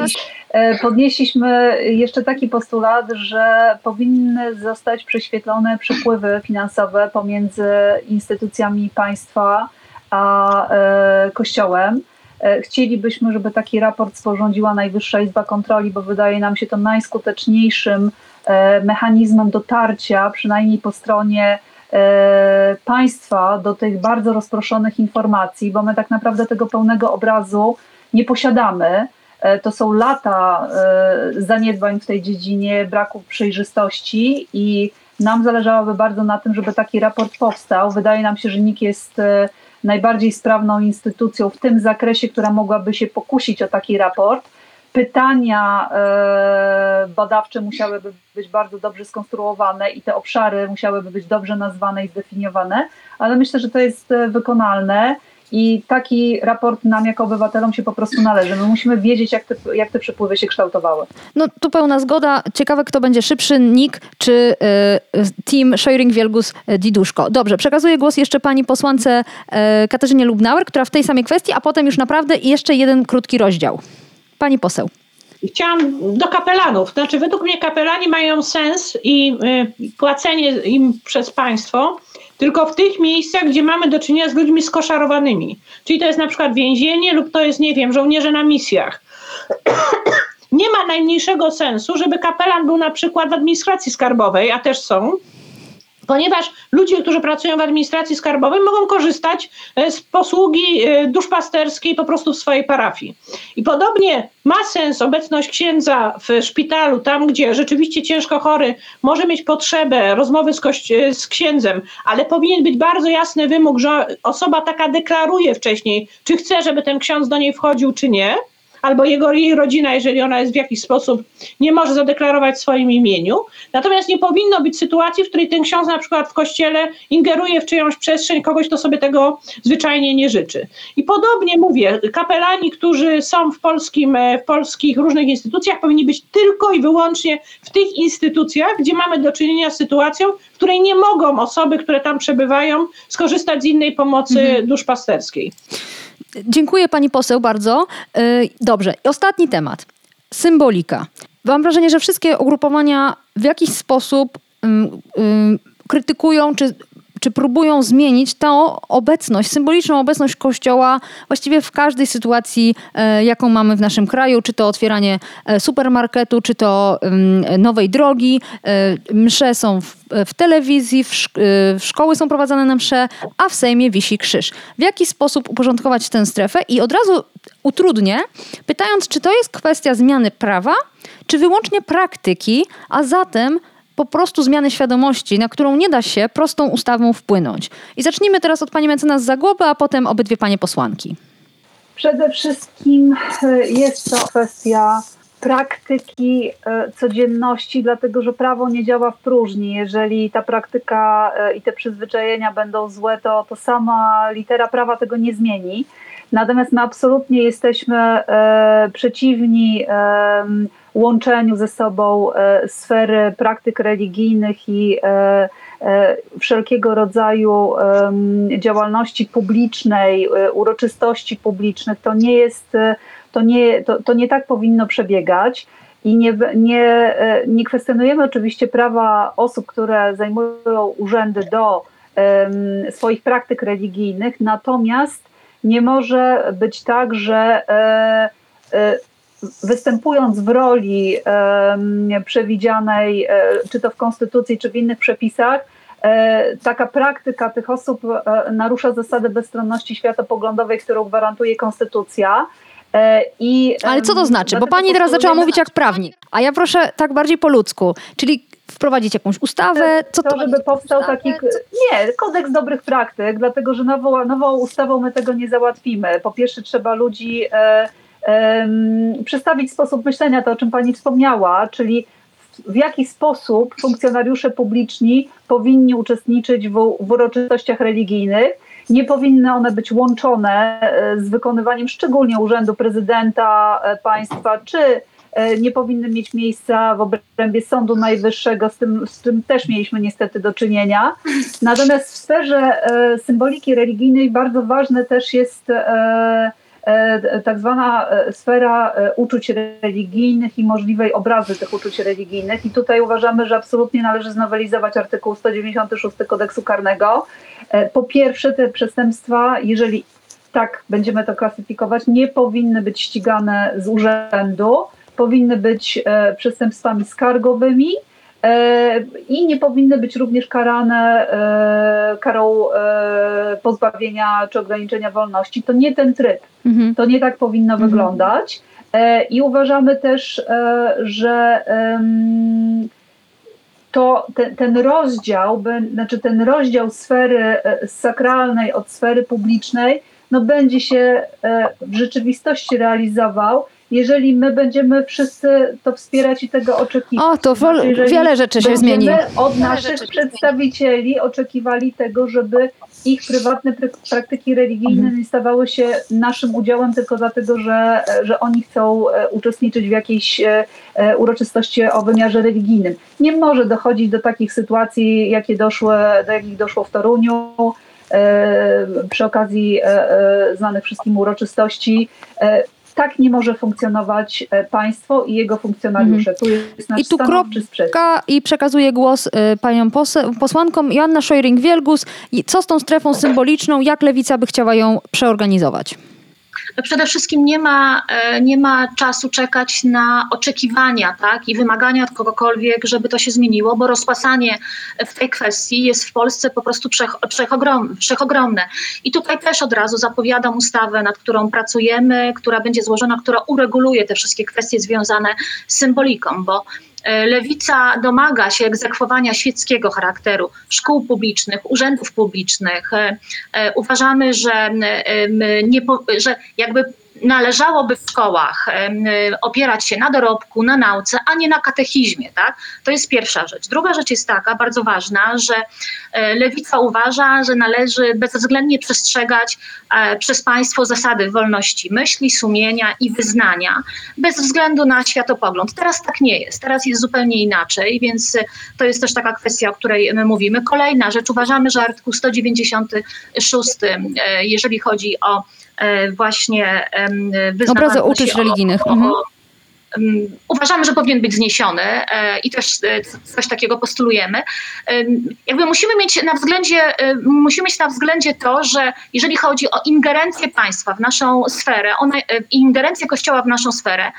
E, podnieśliśmy jeszcze taki postulat, że powinny zostać prześwietlone przepływy finansowe pomiędzy instytucjami państwa a e, Kościołem. E, chcielibyśmy, żeby taki raport sporządziła Najwyższa Izba Kontroli, bo wydaje nam się to najskuteczniejszym mechanizmem dotarcia, przynajmniej po stronie państwa, do tych bardzo rozproszonych informacji, bo my tak naprawdę tego pełnego obrazu nie posiadamy. E, to są lata e, zaniedbań w tej dziedzinie, braku przejrzystości i nam zależałoby bardzo na tym, żeby taki raport powstał. Wydaje nam się, że NIK jest e, najbardziej sprawną instytucją w tym zakresie, która mogłaby się pokusić o taki raport. Pytania badawcze musiałyby być bardzo dobrze skonstruowane i te obszary musiałyby być dobrze nazwane i zdefiniowane, ale myślę, że to jest wykonalne. I taki raport nam jako obywatelom się po prostu należy. My musimy wiedzieć, jak te, jak te przepływy się kształtowały. No tu pełna zgoda. Ciekawe, kto będzie szybszy, NIK czy y, team Scheuring-Wielgus-Diduszko. Dobrze, przekazuję głos jeszcze pani posłance y, Katarzynie Lubnauer, która w tej samej kwestii, a potem już naprawdę jeszcze jeden krótki rozdział. Pani poseł. Chciałam do kapelanów. Znaczy, według mnie kapelani mają sens i y, płacenie im przez państwo tylko w tych miejscach, gdzie mamy do czynienia z ludźmi skoszarowanymi. Czyli to jest na przykład więzienie lub to jest, nie wiem, żołnierze na misjach. Nie ma najmniejszego sensu, żeby kapelan był na przykład w administracji skarbowej, a też są, ponieważ ludzie, którzy pracują w administracji skarbowej, mogą korzystać e, z posługi e, duszpasterskiej po prostu w swojej parafii. I podobnie ma sens obecność księdza w szpitalu, tam gdzie rzeczywiście ciężko chory może mieć potrzebę rozmowy z, kości- z księdzem, ale powinien być bardzo jasny wymóg, że osoba taka deklaruje wcześniej, czy chce, żeby ten ksiądz do niej wchodził, czy nie albo jego jej rodzina, jeżeli ona jest w jakiś sposób, nie może zadeklarować w swoim imieniu. Natomiast nie powinno być sytuacji, w której ten ksiądz na przykład w kościele ingeruje w czyjąś przestrzeń kogoś, kto sobie tego zwyczajnie nie życzy. I podobnie mówię, kapelani, którzy są w, polskim, e, w polskich różnych instytucjach, powinni być tylko i wyłącznie w tych instytucjach, gdzie mamy do czynienia z sytuacją, w której nie mogą osoby, które tam przebywają, skorzystać z innej pomocy mhm. duszpasterskiej. Dziękuję pani poseł bardzo. E, dobrze, ostatni temat. Symbolika. Mam wrażenie, że wszystkie ugrupowania w jakiś sposób um, um, krytykują czy czy próbują zmienić tę obecność, symboliczną obecność Kościoła właściwie w każdej sytuacji, e, jaką mamy w naszym kraju, czy to otwieranie e, supermarketu, czy to nowej drogi. E, msze są w, telewizji, w, w szkoły są prowadzone na msze, a w Sejmie wisi krzyż. W jaki sposób uporządkować tę strefę? I od razu utrudnię, pytając, czy to jest kwestia zmiany prawa, czy wyłącznie praktyki, a zatem po prostu zmiany świadomości, na którą nie da się prostą ustawą wpłynąć. I zacznijmy teraz od pani mecenas Zagłoby, a potem obydwie panie posłanki. Przede wszystkim e, jest to kwestia praktyki e, codzienności, dlatego że prawo nie działa w próżni. Jeżeli ta praktyka e, i te przyzwyczajenia będą złe, to, to sama litera prawa tego nie zmieni. Natomiast my absolutnie jesteśmy przeciwni łączeniu ze sobą e, sfery praktyk religijnych i e, e, wszelkiego rodzaju działalności publicznej, uroczystości publicznych. To nie jest, to nie, to, to nie tak powinno przebiegać. I nie, nie, nie kwestionujemy oczywiście prawa osób, które zajmują urzędy do swoich praktyk religijnych, natomiast nie może być tak, że występując w roli przewidzianej, e, czy to w konstytucji, czy w innych przepisach, e, taka praktyka tych osób e, narusza zasadę bezstronności światopoglądowej, którą gwarantuje konstytucja. I, Ale co to znaczy? Bo pani teraz zaczęła mówić jak prawnik, a ja proszę tak bardziej po ludzku, czyli wprowadzić jakąś ustawę? Co to, to żeby powstał taki. Nie, kodeks dobrych praktyk, dlatego że nową, nową ustawą my tego nie załatwimy. Po pierwsze, trzeba ludzi przedstawić sposób myślenia, to o czym Pani wspomniała, czyli w jaki sposób funkcjonariusze publiczni powinni uczestniczyć w, w uroczystościach religijnych. Nie powinny one być łączone e, z wykonywaniem szczególnie urzędu prezydenta e, państwa, czy e, nie powinny mieć miejsca w obrębie Sądu Najwyższego, z tym, z tym też mieliśmy niestety do czynienia. Natomiast w sferze symboliki religijnej bardzo ważne też jest tak zwana e, sfera e, uczuć religijnych i możliwej obrazy tych uczuć religijnych. I tutaj uważamy, że absolutnie należy znowelizować artykuł 196 kodeksu karnego. Po pierwsze, te przestępstwa, jeżeli tak będziemy to klasyfikować, nie powinny być ścigane z urzędu, powinny być przestępstwami skargowymi E, i nie powinny być również karane e, karą e, pozbawienia czy ograniczenia wolności. To nie ten tryb, mhm. to nie tak powinno mhm. wyglądać. I uważamy też, że to ten, ten rozdział, znaczy ten rozdział sfery sakralnej od sfery publicznej, no będzie się w rzeczywistości realizował jeżeli my będziemy wszyscy to wspierać i tego oczekiwać. O, to znaczy, wiele rzeczy się zmieni. od naszych przedstawicieli oczekiwali tego, żeby ich prywatne praktyki religijne mhm. nie stawały się naszym udziałem tylko dlatego, że, że oni chcą e, uczestniczyć w jakiejś e, e, uroczystości o wymiarze religijnym. Nie może dochodzić do takich sytuacji, jakie doszły, do jakich doszło w Toruniu, przy okazji znanych wszystkim uroczystości tak nie może funkcjonować e, państwo i jego funkcjonariusze. Mhm. Tu jest nasz I tu kropka i przekazuję głos e, paniom posłankom. Joanna Szojring-Wielgus. Co z tą strefą symboliczną? Jak Lewica by chciała ją przeorganizować? No przede wszystkim nie ma, e, nie ma czasu czekać na oczekiwania tak, i wymagania od kogokolwiek, żeby to się zmieniło, bo rozpasanie w tej kwestii jest w Polsce po prostu wszech, wszechogrom, wszechogromne. I tutaj też od razu zapowiadam ustawę, nad którą pracujemy, która będzie złożona, która ureguluje te wszystkie kwestie związane z symboliką, bo lewica domaga się egzekwowania świeckiego charakteru szkół publicznych, urzędów publicznych. E, e, uważamy, że, nie, że jakby należałoby w szkołach opierać się na dorobku, na nauce, a nie na katechizmie. Tak? To jest pierwsza rzecz. Druga rzecz jest taka, bardzo ważna, że lewica uważa, że należy bezwzględnie przestrzegać przez państwo zasady wolności myśli, sumienia i wyznania, bez względu na światopogląd. Teraz tak nie jest. Teraz jest zupełnie inaczej, więc to jest też taka kwestia, o której my mówimy. Kolejna rzecz, uważamy, że artykuł 196, e, jeżeli chodzi o e, właśnie Obrazy uczuć religijnych. O, mhm. Uważamy, że powinien być zniesiony e, i też coś takiego postulujemy. Jakby musimy mieć na względzie, musimy mieć na względzie to, że jeżeli chodzi o ingerencję państwa w naszą sferę, ona, ingerencję Kościoła w naszą sferę,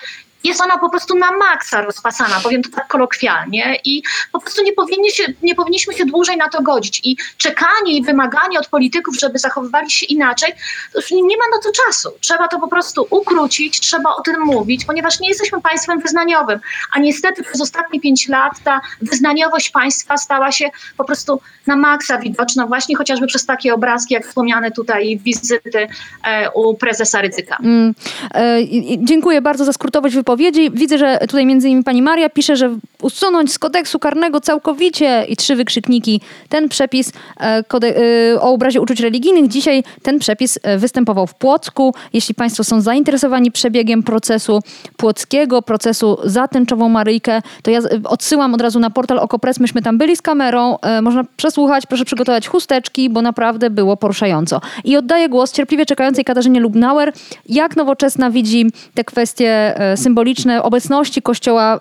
jest ona po prostu na maksa rozpasana, powiem to tak kolokwialnie i po prostu nie, powinni się, nie powinniśmy się dłużej na to godzić i czekanie i wymaganie od polityków, żeby zachowywali się inaczej, już nie ma na to czasu. Trzeba to po prostu ukrócić, trzeba o tym mówić, ponieważ nie jesteśmy państwem wyznaniowym, a niestety przez ostatnie pięć lat ta wyznaniowość państwa stała się po prostu na maksa widoczna właśnie chociażby przez takie obrazki, jak wspomniane tutaj wizyty e, u prezesa Ryzyka. Mm, e, dziękuję bardzo za skrótowość wypowiedzi Widzę, że tutaj między innymi pani Maria pisze, że usunąć z kodeksu karnego całkowicie i trzy wykrzykniki ten przepis e, e, o obrazie uczuć religijnych. Dzisiaj ten przepis e, występował w Płocku. Jeśli państwo są zainteresowani przebiegiem procesu płockiego, procesu za tęczową Maryjkę, to ja odsyłam od razu na portal Okopres. Myśmy tam byli z kamerą. Można przesłuchać, proszę przygotować chusteczki, bo naprawdę było poruszająco. I oddaję głos cierpliwie czekającej Katarzynie Lubnauer. Jak nowoczesna widzi te kwestie symboliczne symboliczne obecności Kościoła y,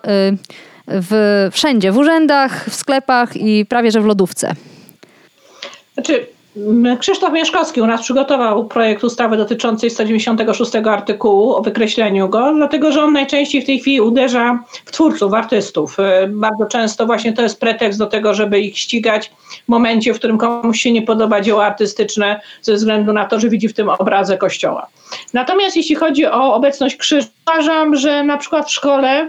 w, wszędzie, w urzędach, w sklepach i prawie że w lodówce. Znaczy, Krzysztof Mieszkowski u nas przygotował projekt ustawy dotyczącej 196 artykułu o wykreśleniu go, dlatego że on najczęściej w tej chwili uderza w twórców, artystów. Y, bardzo często właśnie to jest pretekst do tego, żeby ich ścigać w momencie, w którym komuś się nie podoba dzieło artystyczne ze względu na to, że widzi w tym obrazę kościoła. Natomiast jeśli chodzi o obecność krzyża, uważam, że na przykład w szkole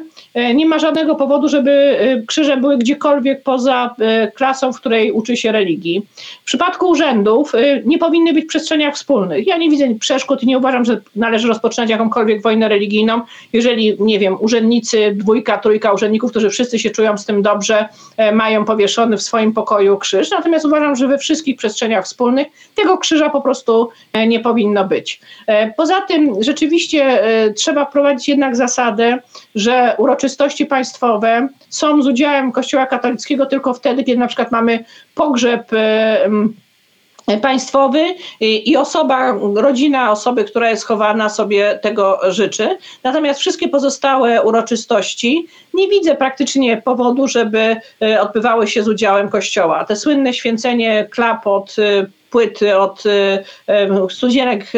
nie ma żadnego powodu, żeby e, krzyże były gdziekolwiek poza e, klasą, w której uczy się religii. W przypadku urzędów nie powinny być w przestrzeniach wspólnych. Ja nie widzę przeszkód i nie uważam, że należy rozpoczynać jakąkolwiek wojnę religijną, jeżeli, nie wiem, urzędnicy, dwójka, trójka urzędników, którzy wszyscy się czują z tym dobrze, mają powieszony w swoim pokoju krzyż. Natomiast uważam, że we wszystkich przestrzeniach wspólnych tego krzyża po prostu nie powinno być. Poza tym rzeczywiście trzeba wprowadzić jednak zasadę, że uroczystości państwowe są z udziałem Kościoła katolickiego tylko wtedy, kiedy na przykład mamy pogrzeb państwowy i osoba, rodzina osoby, która jest chowana, sobie tego życzy. Natomiast wszystkie pozostałe uroczystości nie widzę praktycznie powodu, żeby e, odbywały się z udziałem Kościoła. Te słynne święcenie klapot e, płyty od studzienek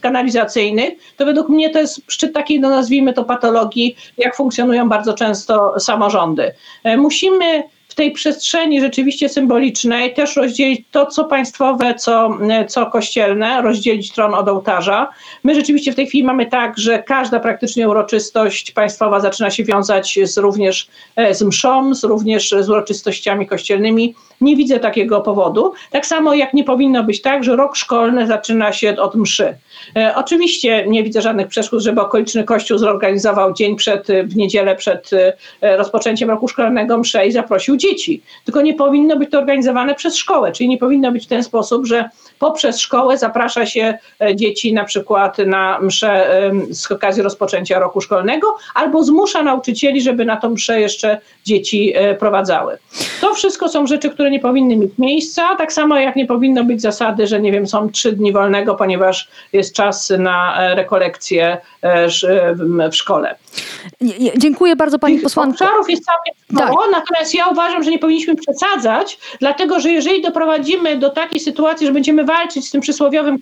kanalizacyjnych, to według mnie to jest szczyt takiej, no nazwijmy to patologii, jak funkcjonują bardzo często samorządy. E, musimy tej przestrzeni rzeczywiście symbolicznej też rozdzielić to, co państwowe, co, co kościelne, rozdzielić tron od ołtarza. My rzeczywiście w tej chwili mamy tak, że każda praktycznie uroczystość państwowa zaczyna się wiązać z, również e, z mszą, z również z uroczystościami kościelnymi. Nie widzę takiego powodu. Tak samo jak nie powinno być tak, że rok szkolny zaczyna się od mszy. E, oczywiście nie widzę żadnych przeszkód, żeby okoliczny kościół zorganizował dzień przed, w niedzielę przed e, rozpoczęciem roku szkolnego mszę i zaprosił dzieci. Tylko nie powinno być to organizowane przez szkołę, czyli nie powinno być w ten sposób, że poprzez szkołę zaprasza się e, dzieci na przykład na mszę z okazji rozpoczęcia roku szkolnego, albo zmusza nauczycieli, żeby na tą mszę jeszcze dzieci prowadzały. To wszystko są rzeczy, które nie powinny mieć miejsca, tak samo jak nie powinno być zasady, że nie wiem, są trzy dni wolnego, ponieważ jest czas na e, rekolekcję e, w szkole. Dziękuję bardzo pani posłanko. Obszarów jest całkiem mało, tak. natomiast ja uważam, że nie powinniśmy przesadzać, dlatego że jeżeli doprowadzimy do takiej sytuacji, że będziemy walczyć z tym przysłowiowym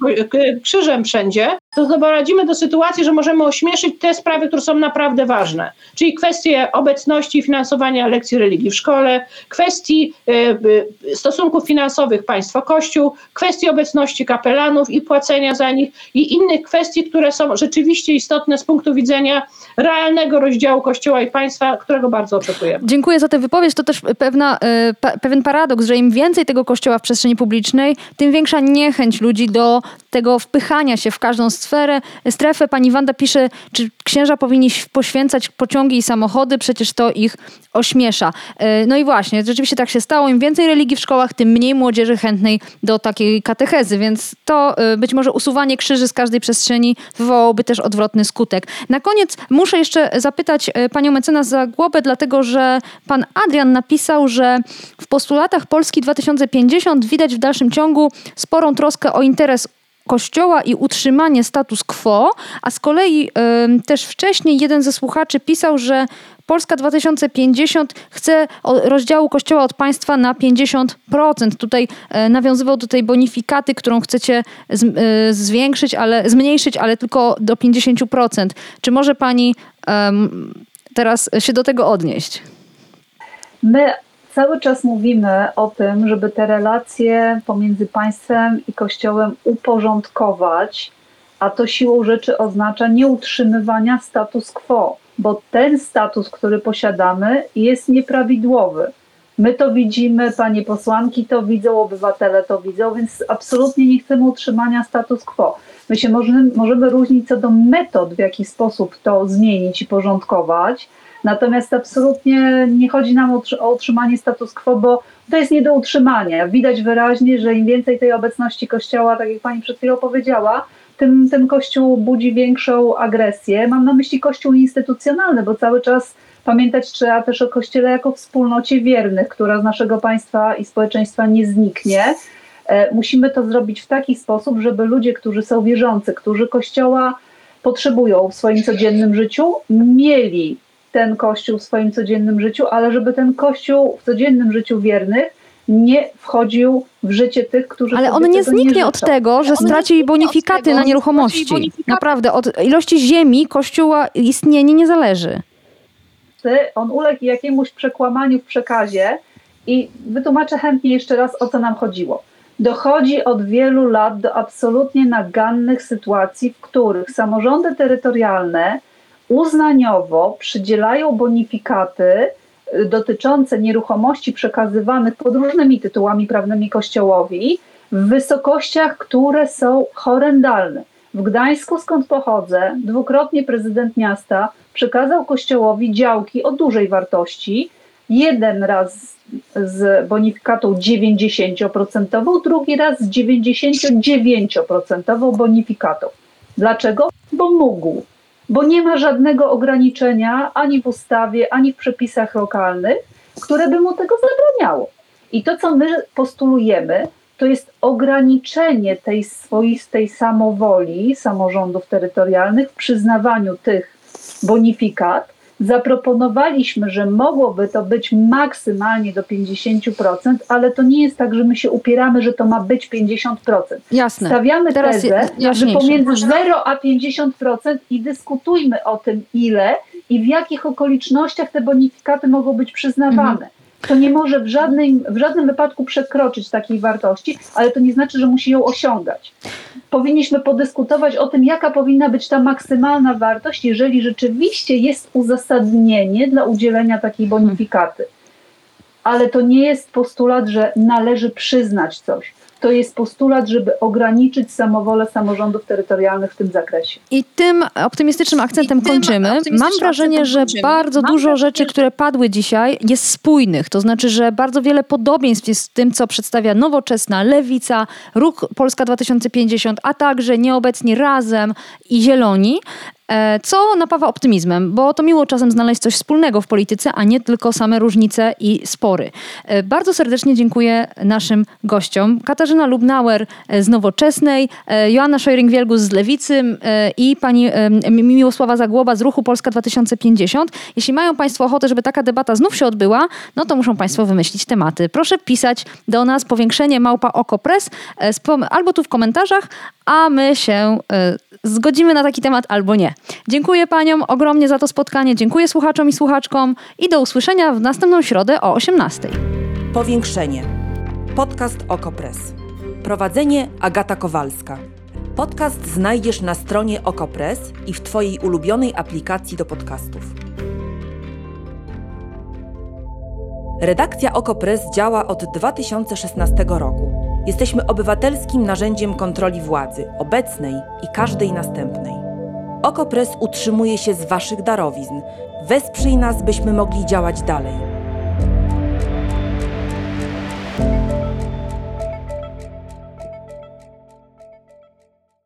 krzyżem wszędzie, to doprowadzimy do sytuacji, że możemy ośmieszyć te sprawy, które są naprawdę ważne, czyli kwestie obecności i finansowania lekcji religii w szkole, kwestii e, stosunków finansowych państwo-kościół, kwestii obecności kapelanów i płacenia za nich i innych kwestii, które są rzeczywiście istotne z punktu widzenia realnego rozdziału Kościoła i państwa, którego bardzo oczekujemy. Dziękuję za tę wypowiedź. To też pewna, e, pewien paradoks, że im więcej tego Kościoła w przestrzeni publicznej, tym większa niechęć ludzi do tego wpychania się w każdą z sferę, strefę. Pani Wanda pisze, czy księża powinni poświęcać pociągi i samochody, przecież to ich ośmiesza. E, no i właśnie, rzeczywiście tak się stało. Im więcej religii w szkołach, tym mniej młodzieży chętnej do takiej katechezy, więc to e, być może usuwanie krzyży z każdej przestrzeni wywołałoby też odwrotny skutek. Na koniec muszę jeszcze zapytać e, panią mecenas za głowę, dlatego że pan Adrian napisał, że w postulatach Polski 2050 widać w dalszym ciągu sporą troskę o interes Kościoła i utrzymanie status quo, a z kolei y, też wcześniej jeden ze słuchaczy pisał, że Polska 2050 chce rozdziału Kościoła od państwa na 50%. Tutaj y, nawiązywał do tej bonifikaty, którą chcecie y, zwiększyć, ale zmniejszyć, ale tylko do 50%. Czy może pani teraz się do tego odnieść? My cały czas mówimy o tym, żeby te relacje pomiędzy państwem i Kościołem uporządkować, a to siłą rzeczy oznacza nieutrzymywania status quo, bo ten status, który posiadamy, jest nieprawidłowy. My to widzimy, panie posłanki to widzą, obywatele to widzą, więc absolutnie nie chcemy utrzymania status quo. My się możemy, możemy różnić co do metod, w jaki sposób to zmienić i porządkować, Natomiast absolutnie nie chodzi nam o utrzymanie status quo, bo to jest nie do utrzymania. Widać wyraźnie, że im więcej tej obecności Kościoła, tak jak pani przed chwilą powiedziała, tym ten Kościół budzi większą agresję. Mam na myśli Kościół instytucjonalny, bo cały czas pamiętać trzeba też o Kościele jako wspólnocie wiernych, która z naszego państwa i społeczeństwa nie zniknie. E, musimy to zrobić w taki sposób, żeby ludzie, którzy są wierzący, którzy Kościoła potrzebują w swoim codziennym życiu, mieli ten Kościół w swoim codziennym życiu, ale żeby ten Kościół w codziennym życiu wiernych nie wchodził w życie tych, którzy. Ale on nie zniknie nie od tego, że straci bonifikaty tego, na nieruchomości. Bonifikaty. Naprawdę, od ilości ziemi Kościoła istnienie nie zależy. On uległ jakiemuś przekłamaniu w przekazie i wytłumaczę chętnie jeszcze raz, o co nam chodziło. Dochodzi od wielu lat do absolutnie nagannych sytuacji, w których samorządy terytorialne uznaniowo przydzielają bonifikaty y, dotyczące nieruchomości przekazywanych pod różnymi tytułami prawnymi Kościołowi w wysokościach, które są horrendalne. W Gdańsku, skąd pochodzę, dwukrotnie prezydent miasta przekazał Kościołowi działki o dużej wartości. Jeden raz z bonifikatą 90%, drugi raz z 99% bonifikatą. Dlaczego? Bo mógł bo nie ma żadnego ograniczenia ani w ustawie, ani w przepisach lokalnych, które by mu tego zabraniało. I to, co my postulujemy, to jest ograniczenie tej swoistej samowoli samorządów terytorialnych w przyznawaniu tych bonifikat, Zaproponowaliśmy, że mogłoby to być maksymalnie do 50%, ale to nie jest tak, że my się upieramy, że to ma być 50%. Jasne. Stawiamy Teraz tezę, że pomiędzy 0 a 50% i dyskutujmy o tym, ile i w jakich okolicznościach te bonifikaty mogą być przyznawane. Mhm. To nie może w żadnym, w żadnym wypadku przekroczyć takiej wartości, ale to nie znaczy, że musi ją osiągać powinniśmy podyskutować o tym, jaka powinna być ta maksymalna wartość, jeżeli rzeczywiście jest uzasadnienie dla udzielenia takiej bonifikaty. Ale to nie jest postulat, że należy przyznać coś to jest postulat, żeby ograniczyć samowolę samorządów terytorialnych w tym zakresie. I tym optymistycznym akcentem tym kończymy. Optymistycznym Mam wrażenie, że kończymy. bardzo Mam dużo rzeczy, które padły dzisiaj, jest spójnych. To znaczy, że bardzo wiele podobieństw jest w tym, co przedstawia nowoczesna lewica, ruch Polska 2050, a także nieobecni razem i zieloni. E, co napawa optymizmem, bo to miło czasem znaleźć coś wspólnego w polityce, a nie tylko same różnice i spory. E, bardzo serdecznie dziękuję naszym gościom. Katarzyna Lubnauer e, z Nowoczesnej, Joanna Szojring-Wielgus z Lewicy i pani Miłosława Zagłoba z Ruchu Polska 2050. Jeśli mają Państwo ochotę, żeby taka debata znów się odbyła, no to muszą Państwo wymyślić tematy. Proszę pisać do nas powiększenie małpa okopres albo tu w komentarzach, a my się zgodzimy na taki temat albo nie. Dziękuję paniom ogromnie za to spotkanie, dziękuję słuchaczom i słuchaczkom i do usłyszenia w następną środę o 18. Powiększenie. Podcast Okopres. Prowadzenie Agata Kowalska. Podcast znajdziesz na stronie Okopres i w Twojej ulubionej aplikacji do podcastów. Redakcja Okopres działa od 2016 roku. Jesteśmy obywatelskim narzędziem kontroli władzy, obecnej i każdej następnej. Okopres utrzymuje się z Waszych darowizn. Wesprzyj nas, byśmy mogli działać dalej.